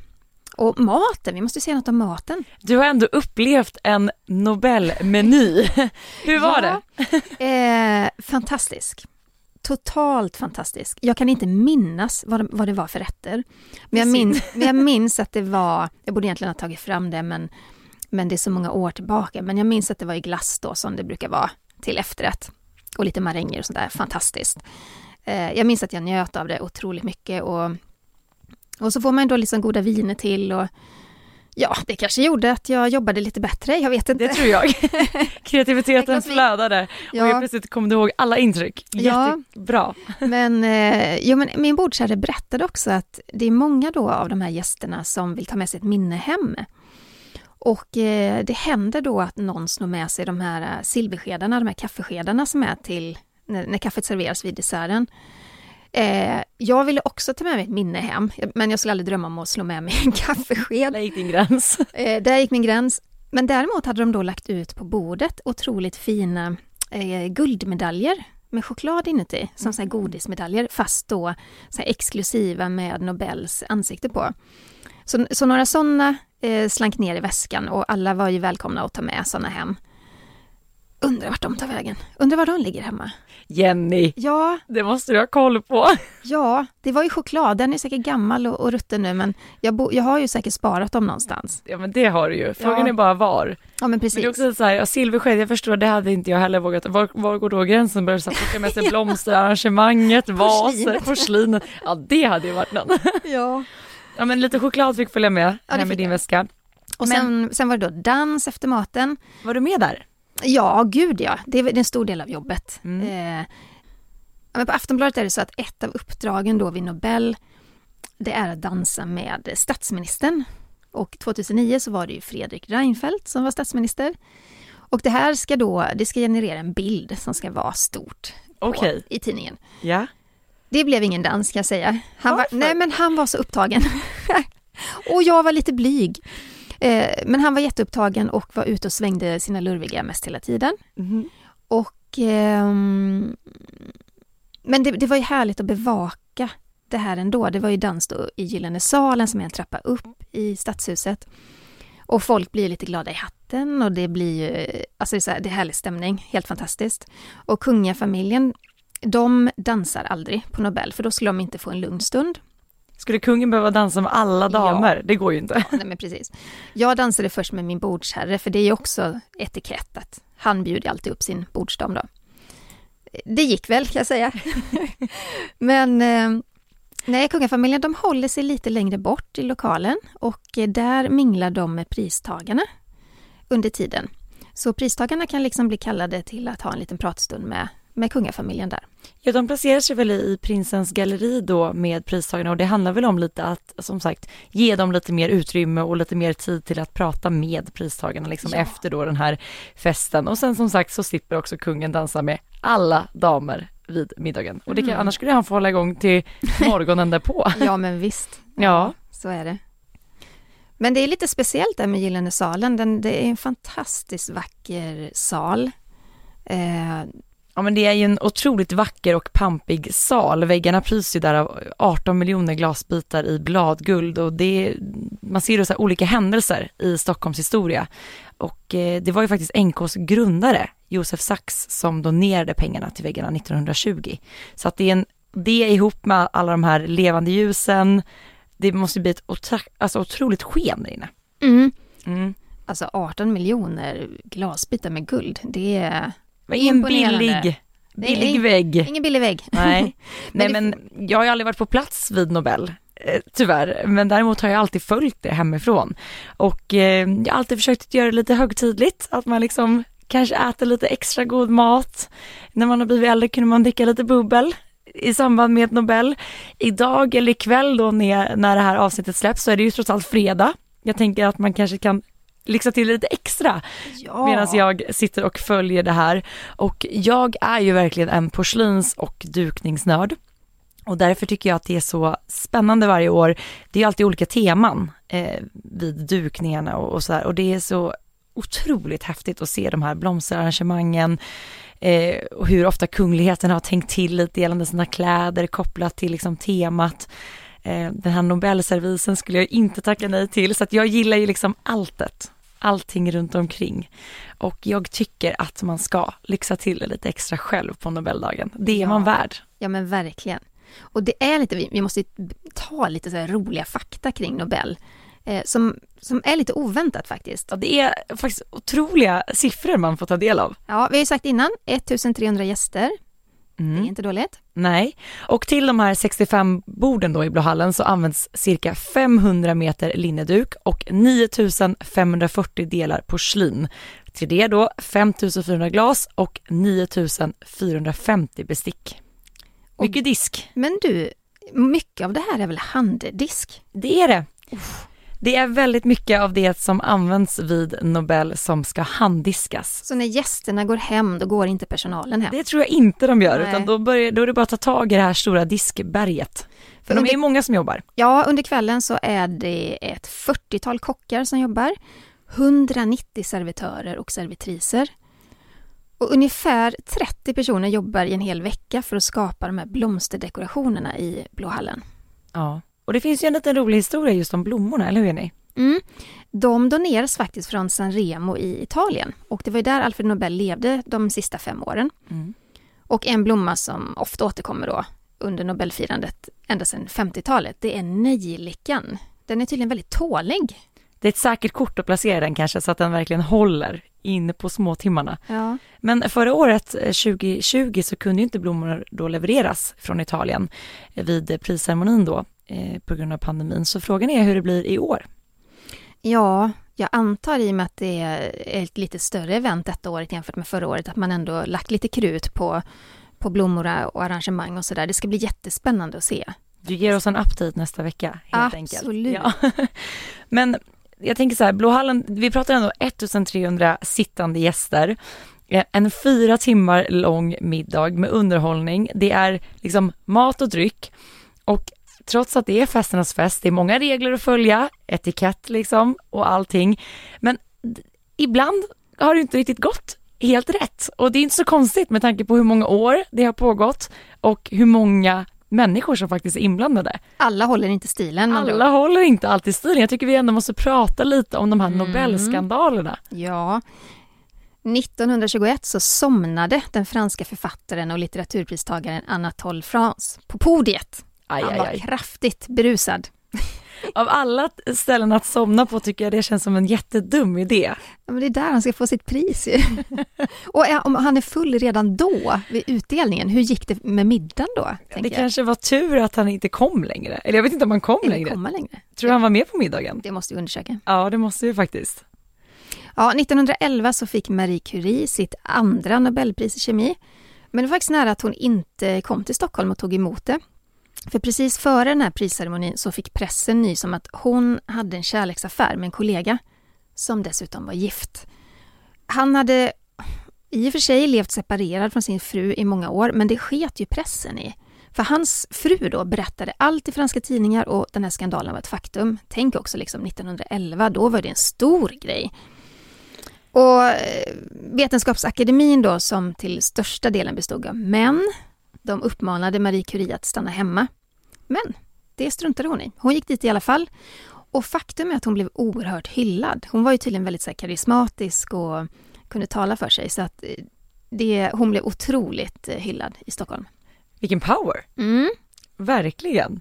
Och maten, vi måste säga något om maten. du har ändå upplevt en Nobelmeny. hur var det? det? Eh, fantastisk. Totalt fantastisk. Jag kan inte minnas vad det, vad det var för rätter. Men jag, minns, men jag minns att det var, jag borde egentligen ha tagit fram det men, men det är så många år tillbaka. Men jag minns att det var i glass då som det brukar vara till efterrätt. Och lite maränger och sånt där, fantastiskt. Eh, jag minns att jag njöt av det otroligt mycket och, och så får man då liksom goda viner till och ja, det kanske gjorde att jag jobbade lite bättre, jag vet inte. Det tror jag. Kreativiteten flödade och Ja. helt plötsligt kom ihåg alla intryck. Ja. Jättebra. Men, eh, jo, men min bordsherre berättade också att det är många då av de här gästerna som vill ta med sig ett minne hem. Och eh, det händer då att någon snor med sig de här eh, silverskedarna, de här kaffeskedarna som är till när, när kaffet serveras vid desserten. Eh, jag ville också ta med mig ett minne hem, men jag skulle aldrig drömma om att slå med mig en kaffesked. Där gick din gräns. Eh, där gick min gräns. Men däremot hade de då lagt ut på bordet otroligt fina eh, guldmedaljer med choklad inuti, som så godismedaljer, fast då så exklusiva med Nobels ansikte på. Så, så några sådana eh, slank ner i väskan och alla var ju välkomna att ta med sådana hem. Undrar vart de tar vägen? Undrar var de ligger hemma? Jenny, Ja, det måste du ha koll på. ja, det var ju choklad. Den är säkert gammal och, och rutten nu, men jag, bo, jag har ju säkert sparat dem någonstans. Ja men det har du ju. Frågan Ja. är bara var. Ja, men precis. Men det är också så här, ja, silversked, jag förstår, det hade inte jag heller vågat. Var, var går då gränsen? Börjar här plocka med sig blomsterarrangemanget, vaser, Porslinet. Ja det hade ju varit något. Ja. Ja men lite choklad fick följa med Ja, hem i din jag. väska. Och Men- sen, sen var det då dans efter maten. Var du med där? Ja, gud ja. Det är en stor del av jobbet. Mm. Eh, men på Aftonbladet är det så att ett av uppdragen då vid Nobel, det är att dansa med statsministern. Och 2009 så var det ju Fredrik Reinfeldt som var statsminister. Och det här ska då, det ska generera en bild som ska vara stort på, i tidningen. Ja. Det blev ingen dans kan jag säga. Han var, nej men han var så upptagen. och jag var lite blyg. Eh, men han var jätteupptagen och var ute och svängde sina lurviga mest hela tiden. Mhm. Och... ehm, men det, det var ju härligt att bevaka det här ändå. Det var ju dans då i Gyllene salen som är en trappa upp i Stadshuset. Och folk blir lite glada i hatten och det blir ju, alltså det är, så här, det är härlig stämning, helt fantastiskt. Och kungafamiljen, de dansar aldrig på Nobel för då skulle de inte få en lugn stund. Skulle kungen behöva dansa med alla damer? Det går ju inte. Ja, nej, men precis. Jag dansade först med min bordsherre för det är ju också etikett att han bjuder alltid upp sin bordsdam då. Det gick väl kan jag säga. men eh, nej, kungafamiljen de håller sig lite längre bort i lokalen och eh, där minglar de med pristagarna under tiden. Så pristagarna kan liksom bli kallade till att ha en liten pratstund med, med kungafamiljen där. Ja, de placerar sig väl i prinsens galleri då med pristagarna och det handlar väl om lite att, som sagt, ge dem lite mer utrymme och lite mer tid till att prata med pristagarna liksom Ja. efter då den här festen. Och sen som sagt så slipper också kungen dansa med alla damer vid middagen. Och det kan, Mm. annars skulle han få hålla igång till morgonen därpå. Ja, men visst. Ja. Så är det. Men det är lite speciellt där med Gyllene salen. Den, det är en fantastiskt vacker sal. Eh, Ja men det är ju en otroligt vacker och pampig sal. Väggarna prys ju där av 18 miljoner glasbitar i bladguld och det man ser ju så här olika händelser i Stockholms historia. Och eh, det var ju faktiskt NKs grundare, Josef Sachs, som donerade pengarna till väggarna 1920. Så att det är en, det ihop med alla de här levande ljusen, det måste bli ett otra- alltså otroligt sken där inne. mm. Mm. Alltså 18 miljoner glasbitar med guld, det är Vad är en Imponerande. billig, billig ing- vägg? ingen billig vägg. Nej, nej men jag har ju aldrig varit på plats vid Nobel, eh, tyvärr. Men däremot har jag alltid följt det hemifrån. Och eh, jag har alltid försökt att göra det lite högtidligt, att man liksom kanske äter lite extra god mat. När man har blivit äldre kunde man dricka lite bubbel i samband med Nobel. Idag eller ikväll då när, när det här avsnittet släpps så är det ju trots allt fredag. Jag tänker att man kanske kan lyxa till lite extra Ja. medan jag sitter och följer det här. Och jag är ju verkligen en porslins och dukningsnörd. Och därför tycker jag att det är så spännande varje år. Det är alltid olika teman eh, vid dukningarna och, och så här. Och det är så otroligt häftigt att se de här blomsterarrangemangen eh, och hur ofta kungligheten har tänkt till lite gällande sina kläder kopplat till liksom temat. Eh, den här Nobelservisen skulle jag inte tacka nej till, så att jag gillar ju liksom alltet, allting runt omkring. Och jag tycker att man ska lyxa till det lite extra själv på Nobeldagen. Det är Ja. man värd. Ja men verkligen. Och det är lite, vi måste ta lite så roliga fakta kring Nobel. Eh, som, som är lite oväntat faktiskt. Ja, det är faktiskt otroliga siffror man får ta del av. Ja, vi har ju sagt innan, 1300 gäster. Det är Mm. inte dåligt. Nej, och till de här 65 borden då i Blå hallen så används cirka 500 meter linneduk och 9540 delar porslin. Till det då 5400 glas och 9450 bestick. Mycket disk. Men du, mycket av det här är väl handdisk? Det är det. Det är väldigt mycket av det som används vid Nobel som ska handdiskas. Så när gästerna går hem, då går inte personalen hem? Det tror jag inte de gör, Nej. utan då, börjar, då är det bara att ta tag i det här stora diskberget. För För de är under- många som jobbar. Ja, under kvällen så är det ett 40-tal kockar som jobbar, 190 servitörer och servitriser. Och ungefär 30 personer jobbar i en hel vecka för att skapa de här blomsterdekorationerna i Blå hallen. Ja. Och det finns ju en liten rolig historia just om blommorna, eller hur Jenny? Mm. De doneras faktiskt från San Remo i Italien och det var ju där Alfred Nobel levde de sista fem åren. Mm. Och en blomma som ofta återkommer då under Nobelfirandet ända sedan 50-talet, det är nejlikan. Den är tydligen väldigt tålig. Det är ett säkert kort att placera den kanske så att den verkligen håller inne på småtimmarna. Ja. Men förra året, eh, 2020, så kunde ju inte blommor då levereras från Italien eh, vid eh, prisceremonin då eh, på grund av pandemin. Så frågan är hur det blir i år. ja, jag antar i och med att det är ett lite större event detta året jämfört med förra året, att man ändå lagt lite krut på, på blommor och arrangemang och sådär. Det ska bli jättespännande att se. Du ger oss en update nästa vecka helt Absolut. enkelt. Ja. Men jag tänker så här, Blåhallen, vi pratar ändå 1300 sittande gäster, Eh, en fyra timmar lång middag med underhållning. Det är liksom mat och dryck och trots att det är festernas fest, det är många regler att följa, etikett liksom och allting. Men ibland har det inte riktigt gått helt rätt och det är inte så konstigt med tanke på hur många år det har pågått och hur många människor som faktiskt är inblandade. Alla håller inte stilen. Alla ord. håller inte alltid stilen. Jag tycker vi ändå måste prata lite om de här Mm. Nobelskandalerna. Ja. 1921 så somnade den franska författaren och litteraturpristagaren Anatole France på podiet. Aj, Han var aj. kraftigt berusad. Av alla ställen att somna på tycker jag det känns som en jättedum idé. Ja, men det är där han ska få sitt pris ju. och är- om han är full redan då, vid utdelningen, hur gick det med middagen då? Det jag? kanske var tur att han inte kom längre. Eller jag vet inte om han kom Eller längre. komma längre. Tror du han var med på middagen? Det måste vi undersöka. Ja, det måste ju faktiskt. Ja, 1911 så fick Marie Curie sitt andra Nobelpris i kemi Men det var faktiskt nära att hon inte kom till Stockholm och tog emot det. För precis före den här prisceremonin så fick pressen nys om att hon hade en kärleksaffär med en kollega som dessutom var gift. Han hade i och för sig levt separerad från sin fru i många år, men det sket ju pressen i. För hans fru då berättade allt i franska tidningar och den här skandalen var ett faktum. Tänk också liksom 1911, då var det en stor grej. Och eh, Vetenskapsakademin då som till största delen bestod av män, de uppmanade Marie Curie att stanna hemma. Men det struntade hon i. Hon gick dit i alla fall. Och faktum är att hon blev oerhört hyllad. Hon var ju tydligen väldigt så karismatisk och kunde tala för sig. Så att eh, det, hon blev otroligt eh, hyllad i Stockholm. Vilken power! Mm. Verkligen.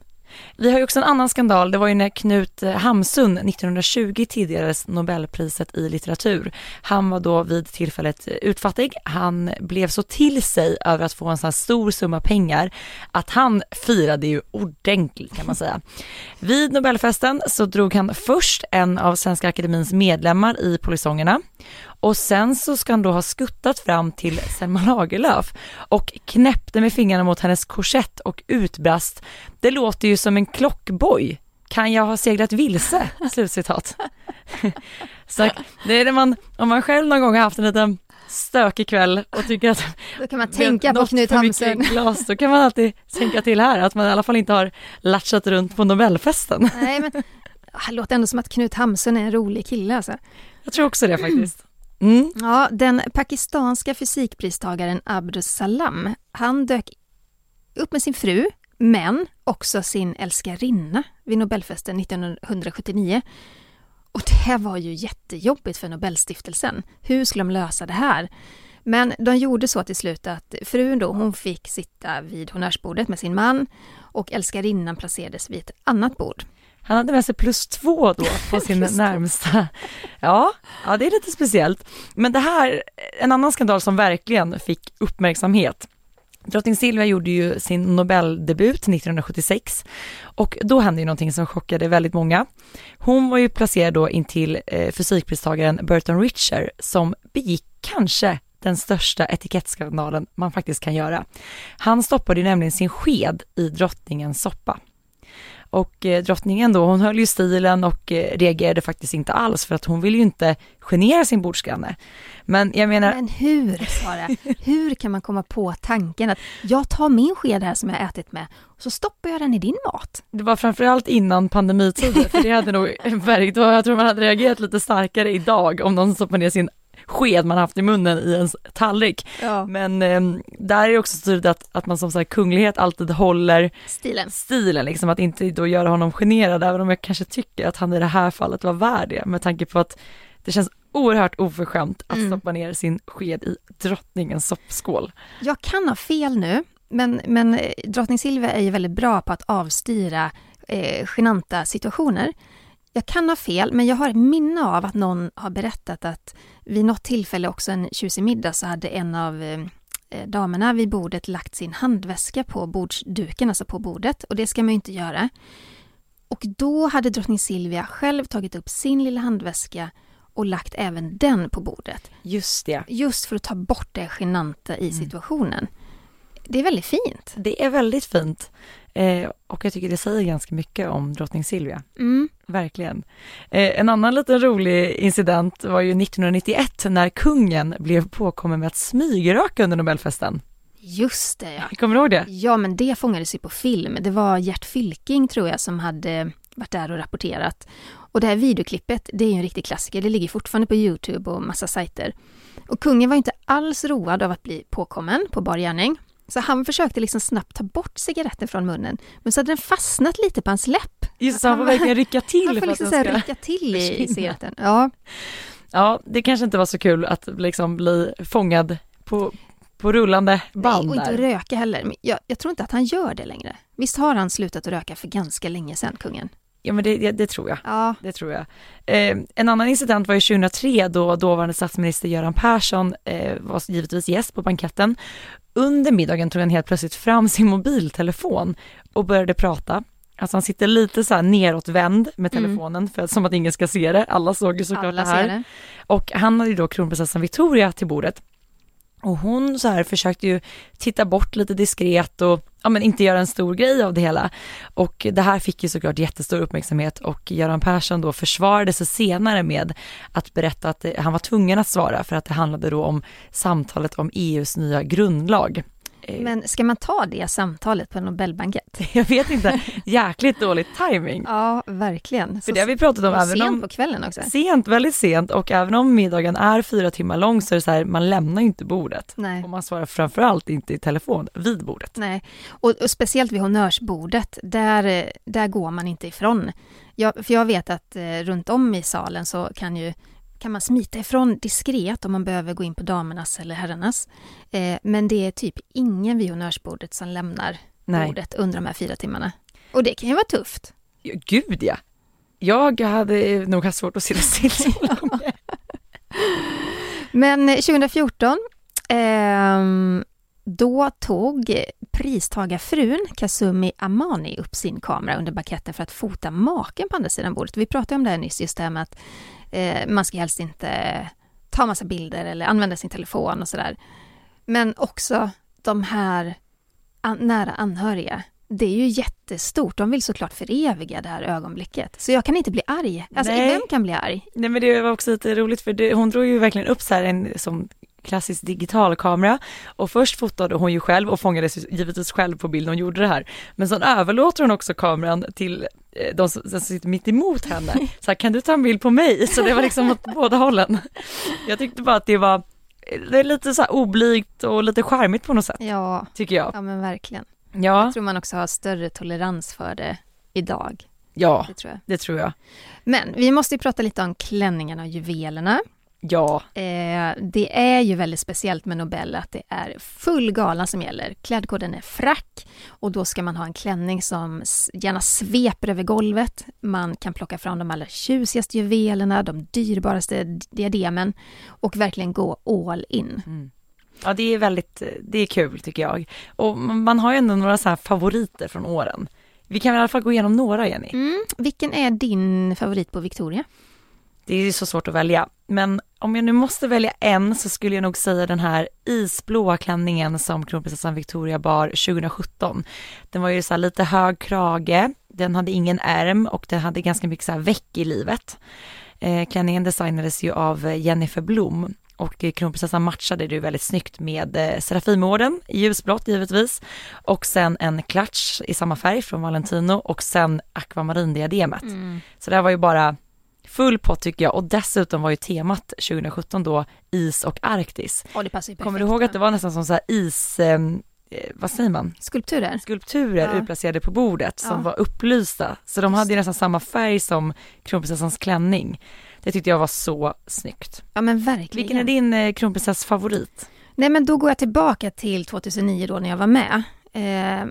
Vi har ju också en annan skandal, det var ju när Knut Hamsun 1920 tilldelades Nobelpriset i litteratur. Han var då vid tillfället utfattig, han blev så till sig över att få en sån här stor summa pengar att han firade ju ordentligt kan man säga. Vid Nobelfesten så drog han först en av Svenska Akademins medlemmar i polisongerna och sen så ska han då ha skuttat fram till Selma Lagerlöf och knäppte med fingrarna mot hennes korsett och utbrast Det låter ju som en klockboj. Kan jag ha seglat vilse? Slutcitat. så det är det man, om man själv någon gång har haft en liten stökig kväll och tycker att Då kan man tänka på Knut Hamsun. Glas, då kan man alltid tänka till här att man i alla fall inte har latchat runt på Nobelfesten. Nej, men det låter ändå som att Knut Hamsun är en rolig kille alltså. Jag tror också det faktiskt. Mm. Ja, den pakistanska fysikpristagaren Abdus Salam, han dök upp med sin fru, men också sin älskarinna vid Nobelfesten 1979. Och det var ju jättejobbigt för Nobelstiftelsen. Hur skulle de lösa det här? Men de gjorde så till slut att frun då, hon fick sitta vid honnörsbordet med sin man och älskarinnan placerades vid ett annat bord. Han hade med sig plus två då på sin närmsta. Ja, ja, det är lite speciellt. Men det här, en annan skandal som verkligen fick uppmärksamhet. Drottning Silvia gjorde ju sin Nobeldebut 1976 och då hände ju någonting som chockade väldigt många. Hon var ju placerad då intill eh, fysikpristagaren Burton Richer som begick kanske den största etikettskandalen man faktiskt kan göra. Han stoppade ju nämligen sin sked i drottningens soppa. Och eh, drottningen då, hon höll ju stilen och eh, reagerade faktiskt inte alls för att hon vill ju inte genera sin bordsgranne. Men jag menar... Men hur, Sara? hur kan man komma på tanken att jag tar min sked här som jag ätit med och så stoppar jag den i din mat? Det var framförallt innan pandemitiden, för det hade nog jag tror man hade reagerat lite starkare idag om någon stoppar ner sin sked man haft i munnen i en tallrik. Ja. Men eh, där är det också så tydligt att, att man som sagt kunglighet alltid håller Stilen. stilen, liksom att inte då göra honom generad, även om jag kanske tycker att han i det här fallet var värd det, med tanke på att det känns oerhört oförskämt att Mm. stoppa ner sin sked i drottningens soppskål. Jag kan ha fel nu, men, men eh, drottning Silvia är ju väldigt bra på att avstyra eh, genanta situationer. Jag kan ha fel, men jag har ett minne av att någon har berättat att vid något tillfälle också en tjusig middag så hade en av eh, eh, damerna vid bordet lagt sin handväska på bordsduken, alltså på bordet, och det ska man ju inte göra. Och då hade drottning Silvia själv tagit upp sin lilla handväska och lagt även den på bordet. Just det. Just för att ta bort det genanta i situationen. Det är väldigt fint. Det är väldigt fint eh, och jag tycker det säger ganska mycket om drottning Silvia. Mm. Verkligen. Eh, en annan liten rolig incident var ju 1991 när kungen blev påkommen med att smygröka under Nobelfesten. Just det, ja. Kommer du ihåg det? Ja, men det fångades ju på film. Det var Gert Fylking, tror jag, som hade varit där och rapporterat. Och det här videoklippet, det är ju en riktig klassiker. Det ligger fortfarande på Youtube och massa sajter. Och kungen var inte alls road av att bli påkommen på bar gärning. Så han försökte liksom snabbt ta bort cigaretten från munnen. Men så hade den fastnat lite på hans läpp. Just så han får verkligen rycka till Han får liksom ska... rycka till i, i cigaretten. Ja, Ja, det kanske inte var så kul att liksom bli fångad på, på rullande band Nej, och inte röka heller. Jag, jag tror inte att han gör det längre. Visst har han slutat att röka för ganska länge sedan, kungen? Ja, men det, det, tror jag. Ja. Det tror jag. Eh, en annan incident var ju 2003 då dåvarande statsminister Göran Persson eh, var givetvis gäst på banketten. Under middagen tog han helt plötsligt fram sin mobiltelefon och började prata. Alltså han sitter lite så här neråtvänd med Mm. telefonen för att, som att ingen ska se det. Alla såg ju såklart Alla det här. det. Och han hade ju då kronprinsessan Victoria till bordet. Och hon så här försökte ju titta bort lite diskret och ja, men inte göra en stor grej av det hela. Och det här fick ju såklart jättestor uppmärksamhet och Göran Persson då försvarade sig senare med att berätta att han var tvungen att svara för att det handlade då om samtalet om EUs nya grundlag. Eh, Men ska man ta det samtalet på en Nobelbankett? Jag vet inte, jäkligt dålig timing. Ja, verkligen. För det har vi pratat om. även sent om, på kvällen också. Sent, väldigt sent och även om middagen är fyra timmar lång så är det så här, man lämnar inte bordet. Nej. Och man svarar framförallt inte i telefon vid bordet. Nej, och, och speciellt vid honnörsbordet, där, där går man inte ifrån. Jag, för jag vet att eh, runt om i salen så kan ju kan man smita ifrån diskret om man behöver gå in på damernas eller herrarnas. Eh, men det är typ ingen vid honnörsbordet som lämnar Nej. bordet under de här fyra timmarna. Och det kan ju vara tufft. Gud ja! Jag hade nog haft svårt att sitta still så länge. Men 2014, eh, då tog pristagarfrun Kasumi Amani upp sin kamera under baketten för att fota maken på andra sidan bordet. Vi pratade om det här nyss, just det här med att Eh, man ska helst inte ta massa bilder eller använda sin telefon och sådär. Men också de här an nära anhöriga. Det är ju jättestort. De vill såklart föreviga det här ögonblicket. Så jag kan inte bli arg. Alltså, Nej. vem kan bli arg? Nej, men det var också lite roligt för det, hon drog ju verkligen upp så här en som klassisk digitalkamera och först fotade hon ju själv och fångades givetvis själv på bild hon gjorde det här. Men sen överlåter hon också kameran till de som, sitter mitt emot henne. Så här, kan du ta en bild på mig? Så det var liksom åt båda hållen. Jag tyckte bara att det var det är lite så här oblygt och lite charmigt på något sätt. Ja, tycker jag. Ja men verkligen. Ja. Jag tror man också har större tolerans för det idag. Ja, det tror jag. Det tror jag. Men vi måste ju prata lite om klänningarna och juvelerna. Ja. Eh, det är ju väldigt speciellt med Nobel att det är full gala som gäller. Klädkoden är frack och då ska man ha en klänning som gärna sveper över golvet. Man kan plocka fram de allra tjusigaste juvelerna, de dyrbaraste diademen och verkligen gå all in. Mm. Ja, det är väldigt, det är kul tycker jag. Och man har ju ändå några så favoriter från åren. Vi kan i alla fall gå igenom några, Jenny. Mm. Vilken är din favorit på Victoria? Det är så svårt att välja, men om jag nu måste välja en så skulle jag nog säga den här isblåa klänningen som kronprinsessan Victoria bar 2017. Den var ju så lite hög krage, den hade ingen ärm och den hade ganska mycket så här väck i livet. Eh, klänningen designades ju av Jennifer Blom och kronprinsessan matchade det väldigt snyggt med eh, Serafimorden i ljusblått givetvis och sen en klatsch i samma färg från Valentino och sen akvamarindiademet. Mm. Så det här var ju bara full pott tycker jag och dessutom var ju temat 2017 då is och Arktis. Oh, det passar Kommer du ihåg att det var nästan som så här is, ehm, eh, vad säger man? Skulpturer. Skulpturer ja. utplacerade på bordet som ja. var upplysta. Så de hade ju nästan samma färg som kronprinsessans klänning. Det tyckte jag var så snyggt. Ja men verkligen. Vilken är din eh, kronprinsess favorit? Nej men då går jag tillbaka till 2009 då när jag var med. Eh,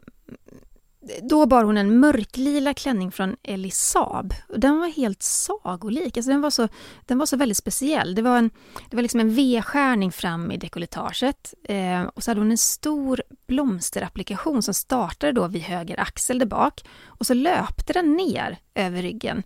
då bar hon en mörklila klänning från Elisab. Den var helt sagolik, alltså den, var så, den var så väldigt speciell. Det var, en, det var liksom en V-skärning fram i dekolletaget eh, och så hade hon en stor blomsterapplikation som startade då vid höger axel där bak och så löpte den ner över ryggen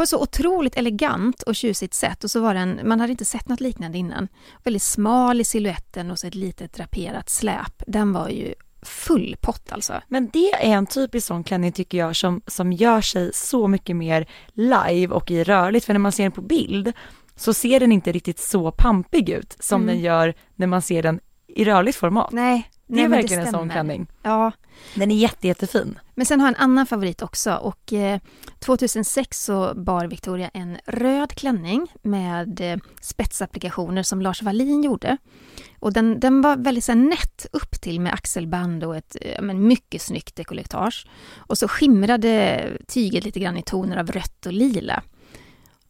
på ett så otroligt elegant och tjusigt sätt och så var den, man hade inte sett något liknande innan. Väldigt smal i siluetten och så ett litet draperat släp. Den var ju full pott alltså. Men det är en typisk sån klänning tycker jag som, som gör sig så mycket mer live och i rörligt för när man ser den på bild så ser den inte riktigt så pampig ut som mm. den gör när man ser den i rörligt format. Nej, det är nej, verkligen det en sån klänning. Ja. Den är jätte, jättefin. Men sen har jag en annan favorit också och eh, 2006 så bar Victoria en röd klänning med eh, spetsapplikationer som Lars Wallin gjorde. Och den, den var väldigt så här, nätt upp till med axelband och ett eh, men, mycket snyggt dekolletage. Och så skimrade tyget lite grann i toner av rött och lila.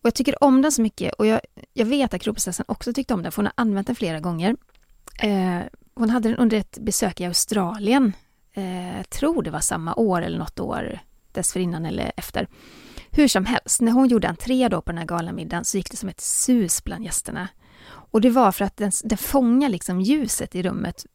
Och jag tycker om den så mycket och jag, jag vet att kronprinsessan också tyckte om den för hon har använt den flera gånger. Eh, hon hade den under ett besök i Australien. Eh, tror det var samma år eller något år dessförinnan eller efter. Hur som helst, när hon gjorde entré då på den här galamiddagen så gick det som ett sus bland gästerna. Och det var för att den, den fångar liksom ljuset i rummet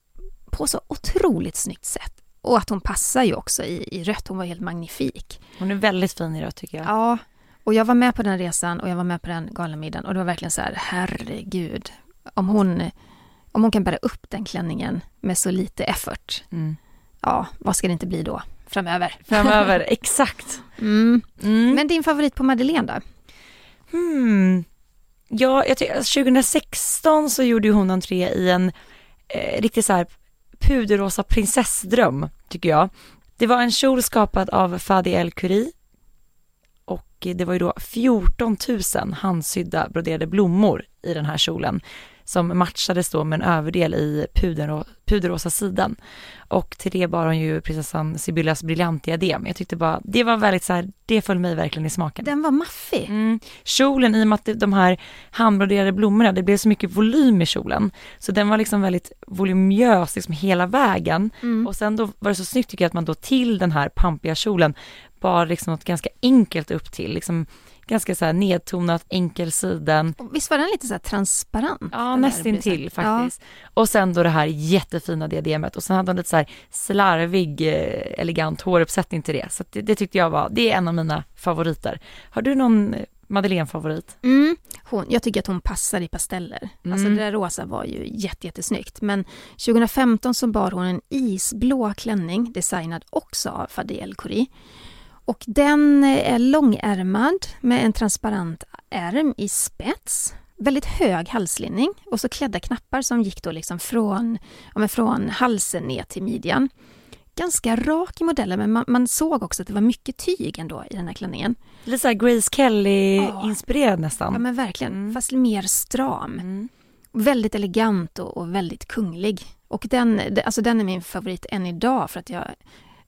på så otroligt snyggt sätt. Och att hon passar ju också i, i rött, hon var helt magnifik. Hon är väldigt fin i rött tycker jag. Ja, och jag var med på den resan och jag var med på den galamiddagen och det var verkligen så här, herregud. Om hon om hon kan bära upp den klänningen med så lite effort, Mm. ja, vad ska det inte bli då framöver? Framöver, exakt. Mm. Mm. Men din favorit på Madeleine då? Hmm. Ja, jag tycker, alltså 2016 så gjorde hon entré i en eh, riktigt så här puderrosa prinsessdröm, tycker jag. Det var en kjol skapad av Fadi El Curie och det var ju då 14 000 handsydda broderade blommor i den här kjolen som matchades då med en överdel i puderro- puderrosa sidan. Och till det bar hon ju prinsessan Sibyllas briljantdiadem. Jag tyckte bara, det var väldigt så här, det föll mig verkligen i smaken. Den var maffig. Mm. Kjolen, i och med att de här handbroderade blommorna, det blev så mycket volym i kjolen. Så den var liksom väldigt voluminös liksom hela vägen. Mm. Och sen då var det så snyggt tycker jag att man då till den här pampiga kjolen bar liksom något ganska enkelt upp till, liksom ganska så här nedtonat, enkel siden. Och Visst var den lite så transparent? Ja, nästintill faktiskt. Och sen då det här jättefina diademet och sen hade han lite så här slarvig, eh, elegant håruppsättning till det. Så det, det tyckte jag var, det är en av mina favoriter. Har du någon eh, Madeleine-favorit? Ja. Mm. Hon, jag tycker att hon passar i pasteller. Alltså Mm. det där rosa var ju jätte, jättesnyggt. Men 2015 så bar hon en isblå klänning designad också av Fadi El Khoury. Och den är långärmad med en transparent ärm i spets. Väldigt hög halslinning och så klädda knappar som gick då liksom från, ja, från halsen ner till midjan. Ganska rak i modellen men man, man såg också att det var mycket tyg ändå i den här klänningen. Lite så här Grace Kelly-inspirerad nästan. Ja men verkligen, Mm. fast mer stram. Mm. Väldigt elegant och, och väldigt kunglig. Och den, alltså den är min favorit än idag för att jag,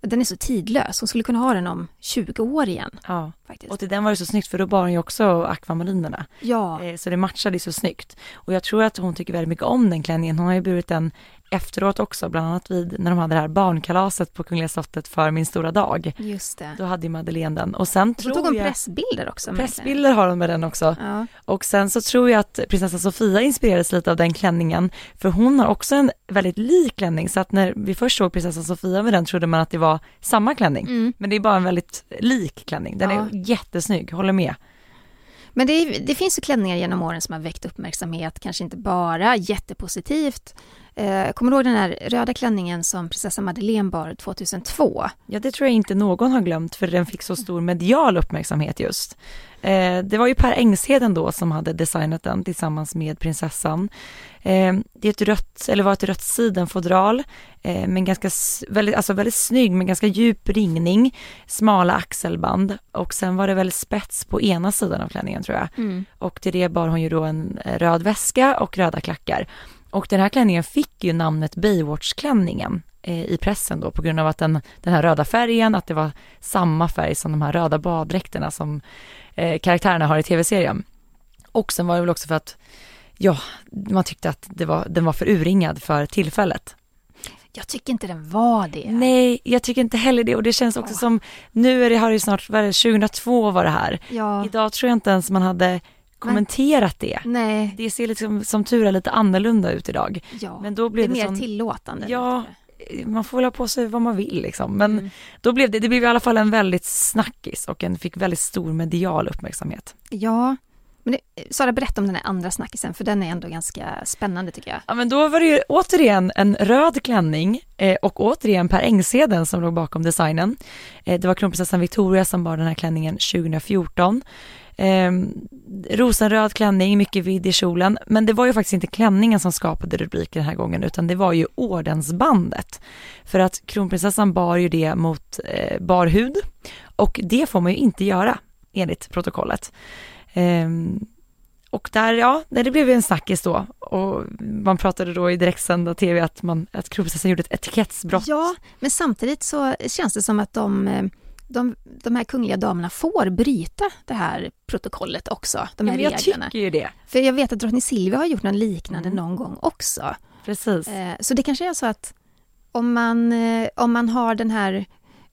den är så tidlös. Hon skulle kunna ha den om 20 år igen. Ja, Faktiskt. och till den var det så snyggt för då bar hon ju också akvamarinerna. Ja, Eh, Så det matchade så snyggt. Och jag tror att hon tycker väldigt mycket om den klänningen. Hon har ju burit den efteråt också, bland annat vid när de hade det här barnkalaset på Kungliga slottet för min stora dag. just det. Då hade ju Madeleine den. Och sen Så tror tog hon jag... pressbilder också. Pressbilder har hon med den också. Ja. Och sen så tror jag att prinsessa Sofia inspirerades lite av den klänningen, för hon har också en väldigt lik klänning, så att när vi först såg prinsessa Sofia med den trodde man att det var samma klänning. Mm. Men det är bara en väldigt lik klänning, den Ja. är jättesnygg, håller med. Men det, är, det finns ju klänningar genom åren som har väckt uppmärksamhet, kanske inte bara jättepositivt. Eh, kommer du ihåg den här röda klänningen som prinsessa Madeleine bar 2002? Ja, det tror jag inte någon har glömt, för den fick så stor medial uppmärksamhet just. Eh, det var ju Per Engsheden då som hade designat den tillsammans med prinsessan. Eh, det är ett rött, eller var ett rött sidenfodral, eh, men ganska, väldigt, alltså väldigt snygg, med ganska djup ringning, smala axelband och sen var det väl spets på ena sidan av klänningen tror jag. Och till det bar hon ju då en eh, röd väska och röda klackar. Och den här klänningen fick ju namnet Baywatch-klänningen i pressen då på grund av att den, den här röda färgen, att det var samma färg som de här röda baddräkterna som eh, karaktärerna har i tv-serien. Och sen var det väl också för att, ja, man tyckte att det var, den var för urringad för tillfället. Jag tycker inte den var det. Nej, jag tycker inte heller det och det känns också Åh. som, nu är det, har det snart, vad är det, 2002 var det här. Ja, Idag tror jag inte ens man hade kommenterat det. nej. Det ser liksom som tur är lite annorlunda ut idag. Ja. Men då det är blev det, mer sån, tillåtande. Ja, man får väl ha på sig vad man vill liksom. Men Mm. då blev det, det blev i alla fall en väldigt snackis och en fick väldigt stor medial uppmärksamhet. Ja. Men det, Sara, berätta om den här andra snackisen, för den är ändå ganska spännande tycker jag. Ja men då var det ju återigen en röd klänning eh, och återigen Per Engsheden som låg bakom designen. Eh, det var kronprinsessan Victoria som bar den här klänningen 2014. Eh, rosenröd klänning, mycket vidd i kjolen, men det var ju faktiskt inte klänningen som skapade rubriken den här gången utan det var ju ordensbandet. För att kronprinsessan bar ju det mot eh, bar hud och det får man ju inte göra enligt protokollet. Ehm, och där, ja, det blev ju en snackis då och man pratade då i direktsända tv att, man, att kronprinsessan gjorde ett etikettsbrott. Ja, men samtidigt så känns det som att de, eh, de, de här kungliga damerna får bryta det här protokollet också, de Ja, här men jag reglerna. tycker ju det. För jag vet att drottning Silvia har gjort något liknande Mm. någon gång också. Precis. Eh, Så det kanske är så att om man, eh, om man har den här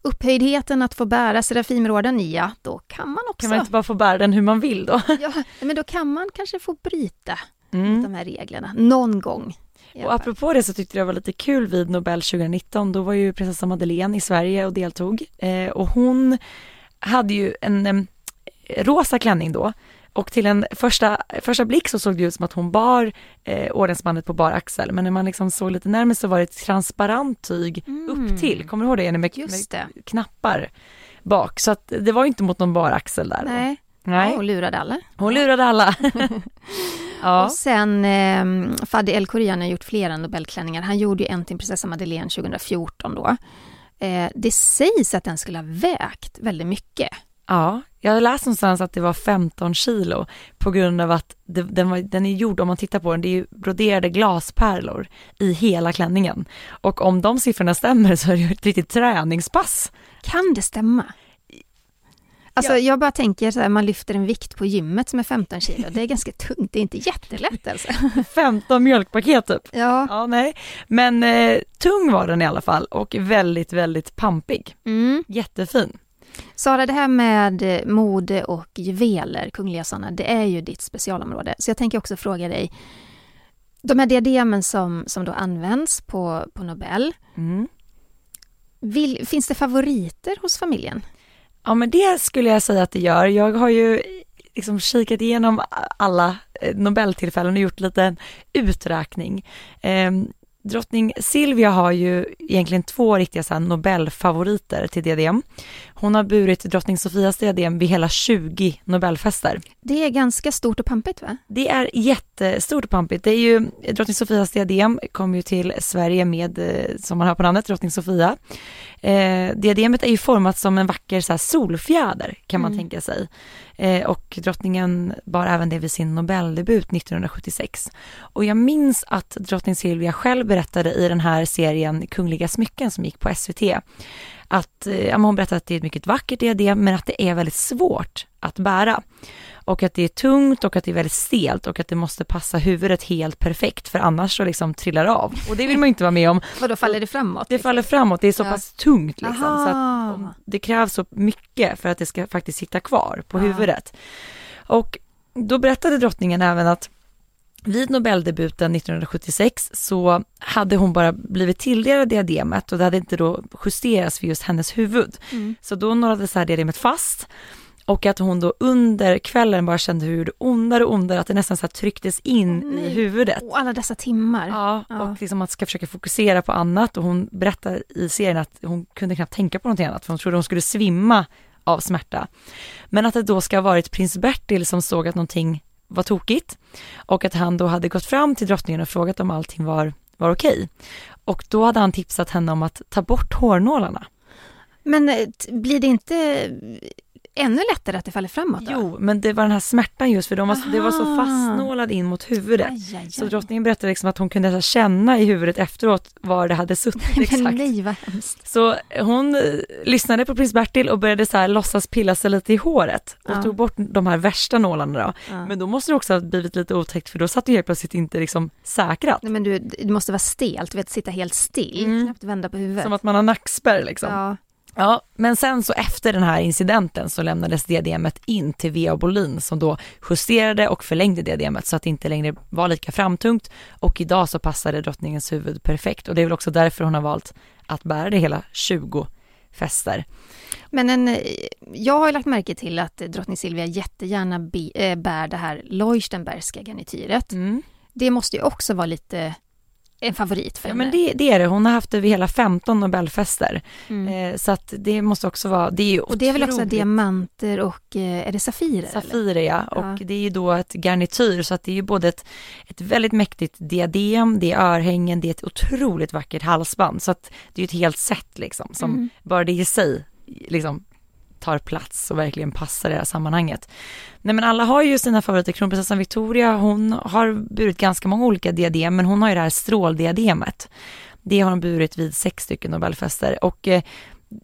upphöjdheten att få bära Serafimerorden, ja, då kan man också. Kan man inte bara få bära den hur man vill då? ja, men då kan man kanske få bryta Mm. de här reglerna någon gång. Och apropå det så tyckte jag det var lite kul vid Nobel 2019, då var ju prinsessa Madeleine i Sverige och deltog. Eh, och hon hade ju en em, rosa klänning då Och till en första, första blick så såg det ut som att hon bar eh, ordensbandet på bar axel, men när man liksom såg lite närmare så var det ett transparent tyg Mm. upp till. Kommer du ihåg det? Med, Just med det. knappar bak. Så att det var inte mot någon bar axel där. Nej, Nej. Ja, hon lurade alla. Hon lurade alla. ja. Och sen eh, Fadi El Khoury har gjort flera Nobelklänningar. Han gjorde ju en till prinsessa Madeleine 2014 då. Eh, det sägs att den skulle ha vägt väldigt mycket. Ja, jag har läst någonstans att det var 15 kilo på grund av att det, den, var, den är gjord, om man tittar på den, det är ju broderade glaspärlor i hela klänningen. Och om de siffrorna stämmer så är det ju ett riktigt träningspass. Kan det stämma? Alltså Ja. jag bara tänker så här, man lyfter en vikt på gymmet som är 15 kilo. Det är ganska tungt, det är inte jättelätt alltså. 15 mjölkpaket typ. Ja. Ja, nej. Men eh, tung var den i alla fall och väldigt, väldigt pampig. Mm. Jättefin. Sara, det här med eh, mode och juveler, kungliga sådana, det är ju ditt specialområde. Så jag tänker också fråga dig, de här diademen som, som då används på, på Nobel, Mm. vill, finns det favoriter hos familjen? Ja, men det skulle jag säga att det gör. Jag har ju liksom kikat igenom alla eh, Nobeltillfällen och gjort lite en uträkning. Eh, drottning Silvia har ju egentligen två riktiga så Nobelfavoriter till diadem. Hon har burit drottning Sofias diadem vid hela 20 Nobelfester. Det är ganska stort och pampigt va? Det är jättestort och pampigt. Det är ju drottning Sofias diadem kom ju till Sverige med, eh, som man hör på namnet, drottning Sofia. Eh, diademet är ju format som en vacker så solfjäder kan man Mm. tänka sig. Eh, och drottningen bar även det vid sin Nobeldebut 1976. Och jag minns att drottning Silvia själv berättade i den här serien Kungliga smycken som gick på SVT att eh, ja, hon berättade att det är ett mycket vackert diadem men att det är väldigt svårt att bära. Och att det är tungt och att det är väldigt stelt och att det måste passa huvudet helt perfekt för annars så liksom trillar det av. Och det vill man inte vara med om. Och då faller det framåt? Det faller framåt, det är så Ja. pass tungt liksom. Så att det krävs så mycket för att det ska faktiskt sitta kvar på Ja. huvudet. Och då berättade drottningen även att vid Nobeldebuten 1976 så hade hon bara blivit tilldelad diademet och det hade inte då justerats för just hennes huvud. Mm. Så då nådde så här diademet fast och att hon då under kvällen bara kände hur det ondare och ondare, att det nästan så trycktes in nej. i huvudet. Och alla dessa timmar. Ja, Ja. och liksom att ska försöka fokusera på annat och hon berättar i serien att hon kunde knappt tänka på någonting annat för hon trodde hon skulle svimma av smärta. Men att det då ska ha varit prins Bertil som såg att någonting var tokigt och att han då hade gått fram till drottningen och frågat om allting var, var okej. Och då hade han tipsat henne om att ta bort hårnålarna. Men eh, blir det inte ännu lättare att det faller framåt då? Jo, men det var den här smärtan just för de var, det var så fastnålad in mot huvudet. Aj, aj, Så aj. drottningen berättade liksom att hon kunde så känna i huvudet efteråt var det hade suttit exakt. Men nej, vad hemskt. Så hon eh, lyssnade på prins Bertil och började så här låtsas pilla sig lite i håret och Ja. tog bort de här värsta nålarna då. Ja. Men då måste det också ha blivit lite otäckt för då satt det helt plötsligt inte liksom säkrat. Nej, men du, det måste vara stelt, du vet sitta helt still, Mm. knappt vända på huvudet. Som att man har nackspärr liksom. Ja. Ja. men sen så efter den här incidenten så lämnades diademet in till V.A. Bolin som då justerade och förlängde diademet så att det inte längre var lika framtungt och idag så passade drottningens huvud perfekt och det är väl också därför hon har valt att bära det hela 20 fester. Men en, eh, jag har ju lagt märke till att eh, drottning Silvia jättegärna be, äh, bär det här Leuchtenbergska garnityret. Mm. Det måste ju också vara lite en favorit för Ja henne. men det, det är det, hon har haft det vid hela 15 Nobelfester. mm. Eh, så att det måste också vara, det är ju Och det är väl också diamanter och eh, är det safirer? Safirer ja, och Ja. det är ju då ett garnityr så att det är ju både ett, ett väldigt mäktigt diadem, det är örhängen, det är ett otroligt vackert halsband så att det är ju ett helt set liksom som Mm. bara det i sig liksom tar plats och verkligen passar i det här sammanhanget. Nej men alla har ju sina favoriter, kronprinsessan Victoria hon har burit ganska många olika diadem men hon har ju det här stråldiademet. Det har hon burit vid sex stycken Nobelfester och eh,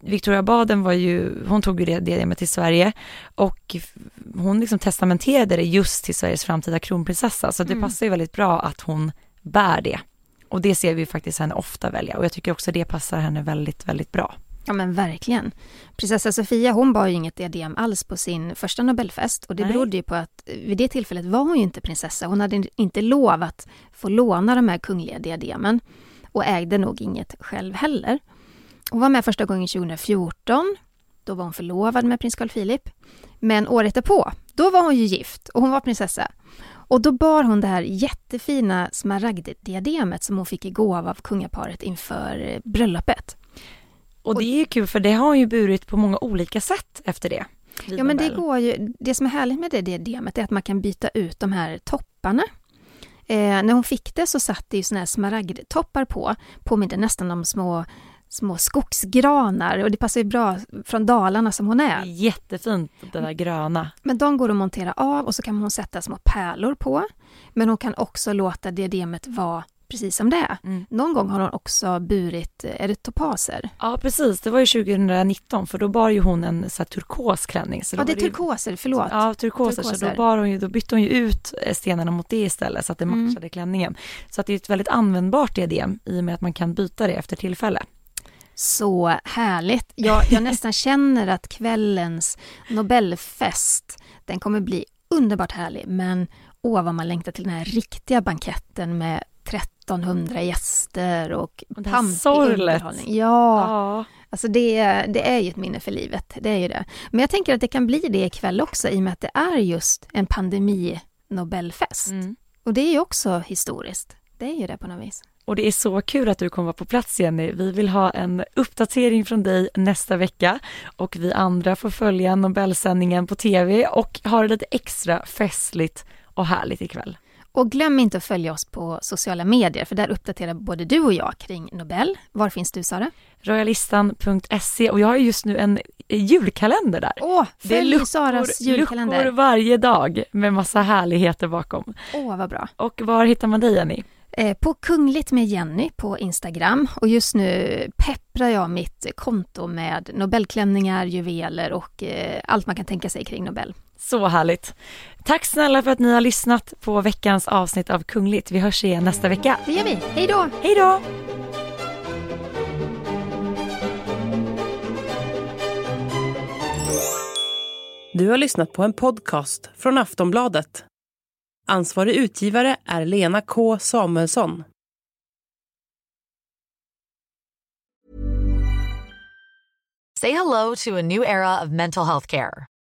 Victoria Baden var ju, hon tog ju det diademet till Sverige och hon liksom testamenterade det just till Sveriges framtida kronprinsessa så det Mm. passar ju väldigt bra att hon bär det. Och det ser vi faktiskt henne ofta välja och jag tycker också det passar henne väldigt, väldigt bra. Ja men verkligen. Prinsessa Sofia hon bar ju inget diadem alls på sin första Nobelfest och det Nej. berodde ju på att eh, vid det tillfället var hon ju inte prinsessa. Hon hade inte lov att få låna de här kungliga diademen och ägde nog inget själv heller. Hon var med första gången 2014. Då var hon förlovad med prins Carl Philip. Men året därpå, Då var hon ju gift och hon var prinsessa. Och då bar hon det här jättefina smaragddiademet som hon fick i gåva av kungaparet inför eh, bröllopet. Och det är ju kul för det har ju burit på många olika sätt efter det. Ja men det går ju, det som är härligt med det diademet är att man kan byta ut de här topparna. Eh, när hon fick det så satt det ju såna här smaragdtoppar på, påminner nästan om små, små skogsgranar och det passar ju bra från Dalarna som hon är jättefint det där gröna. Men de går att montera av och så kan hon sätta små pärlor på. Men hon kan också låta diademet vara precis som det är. Mm. Någon gång har hon också burit, är det topaser? Ja precis, det var ju 2019 för då bar ju hon en så här, turkos klänning. Så Ja, det är var ju- turkoser, förlåt. Ja, turkoser, så Turkoser. då, bar hon ju, då bytte hon ju ut eh, stenarna mot det istället så att det Mm. matchade klänningen. Så att det är ett väldigt användbart diadem i och med att man kan byta det efter tillfälle. Så härligt. Jag, jag nästan känner att kvällens Nobelfest, den kommer bli underbart härlig. Men åh vad man längtar till den här riktiga banketten med 1300 gäster och pampig underhållning. Ja, Ja. alltså det, är- det är ju ett minne för livet. Det är ju det. Men jag tänker att det kan bli det ikväll också i och med att det är just en pandemi-Nobelfest. Mm. Och det är ju också historiskt. Det är ju det på något vis. Och det är så kul att du kommer vara på plats Jenny. Vi vill ha en uppdatering från dig nästa vecka och vi andra får följa Nobelsändningen på tv och ha det lite extra festligt och härligt ikväll. Och glöm inte att följa oss på sociala medier, för där uppdaterar både du och jag kring Nobel. Var finns du, Sara? Royalistan.se och jag har just nu en julkalender där. Åh, Det är följ luckor, Saras luckor julkalender. varje dag med massa härligheter bakom. Åh, vad bra. Och var hittar man dig Jenny? Eh, på Kungligt med Jenny på Instagram och just nu pepprar jag mitt konto med Nobelklänningar, juveler och eh, allt man kan tänka sig kring Nobel. Så härligt. Tack snälla för att ni har lyssnat på veckans avsnitt av Kungligt. Vi hörs igen nästa vecka. Det gör vi. Hej då! Hej då! Du har lyssnat på en podcast från Aftonbladet. Ansvarig utgivare är Lena K Samuelsson. Say hello to a new era of mental health care.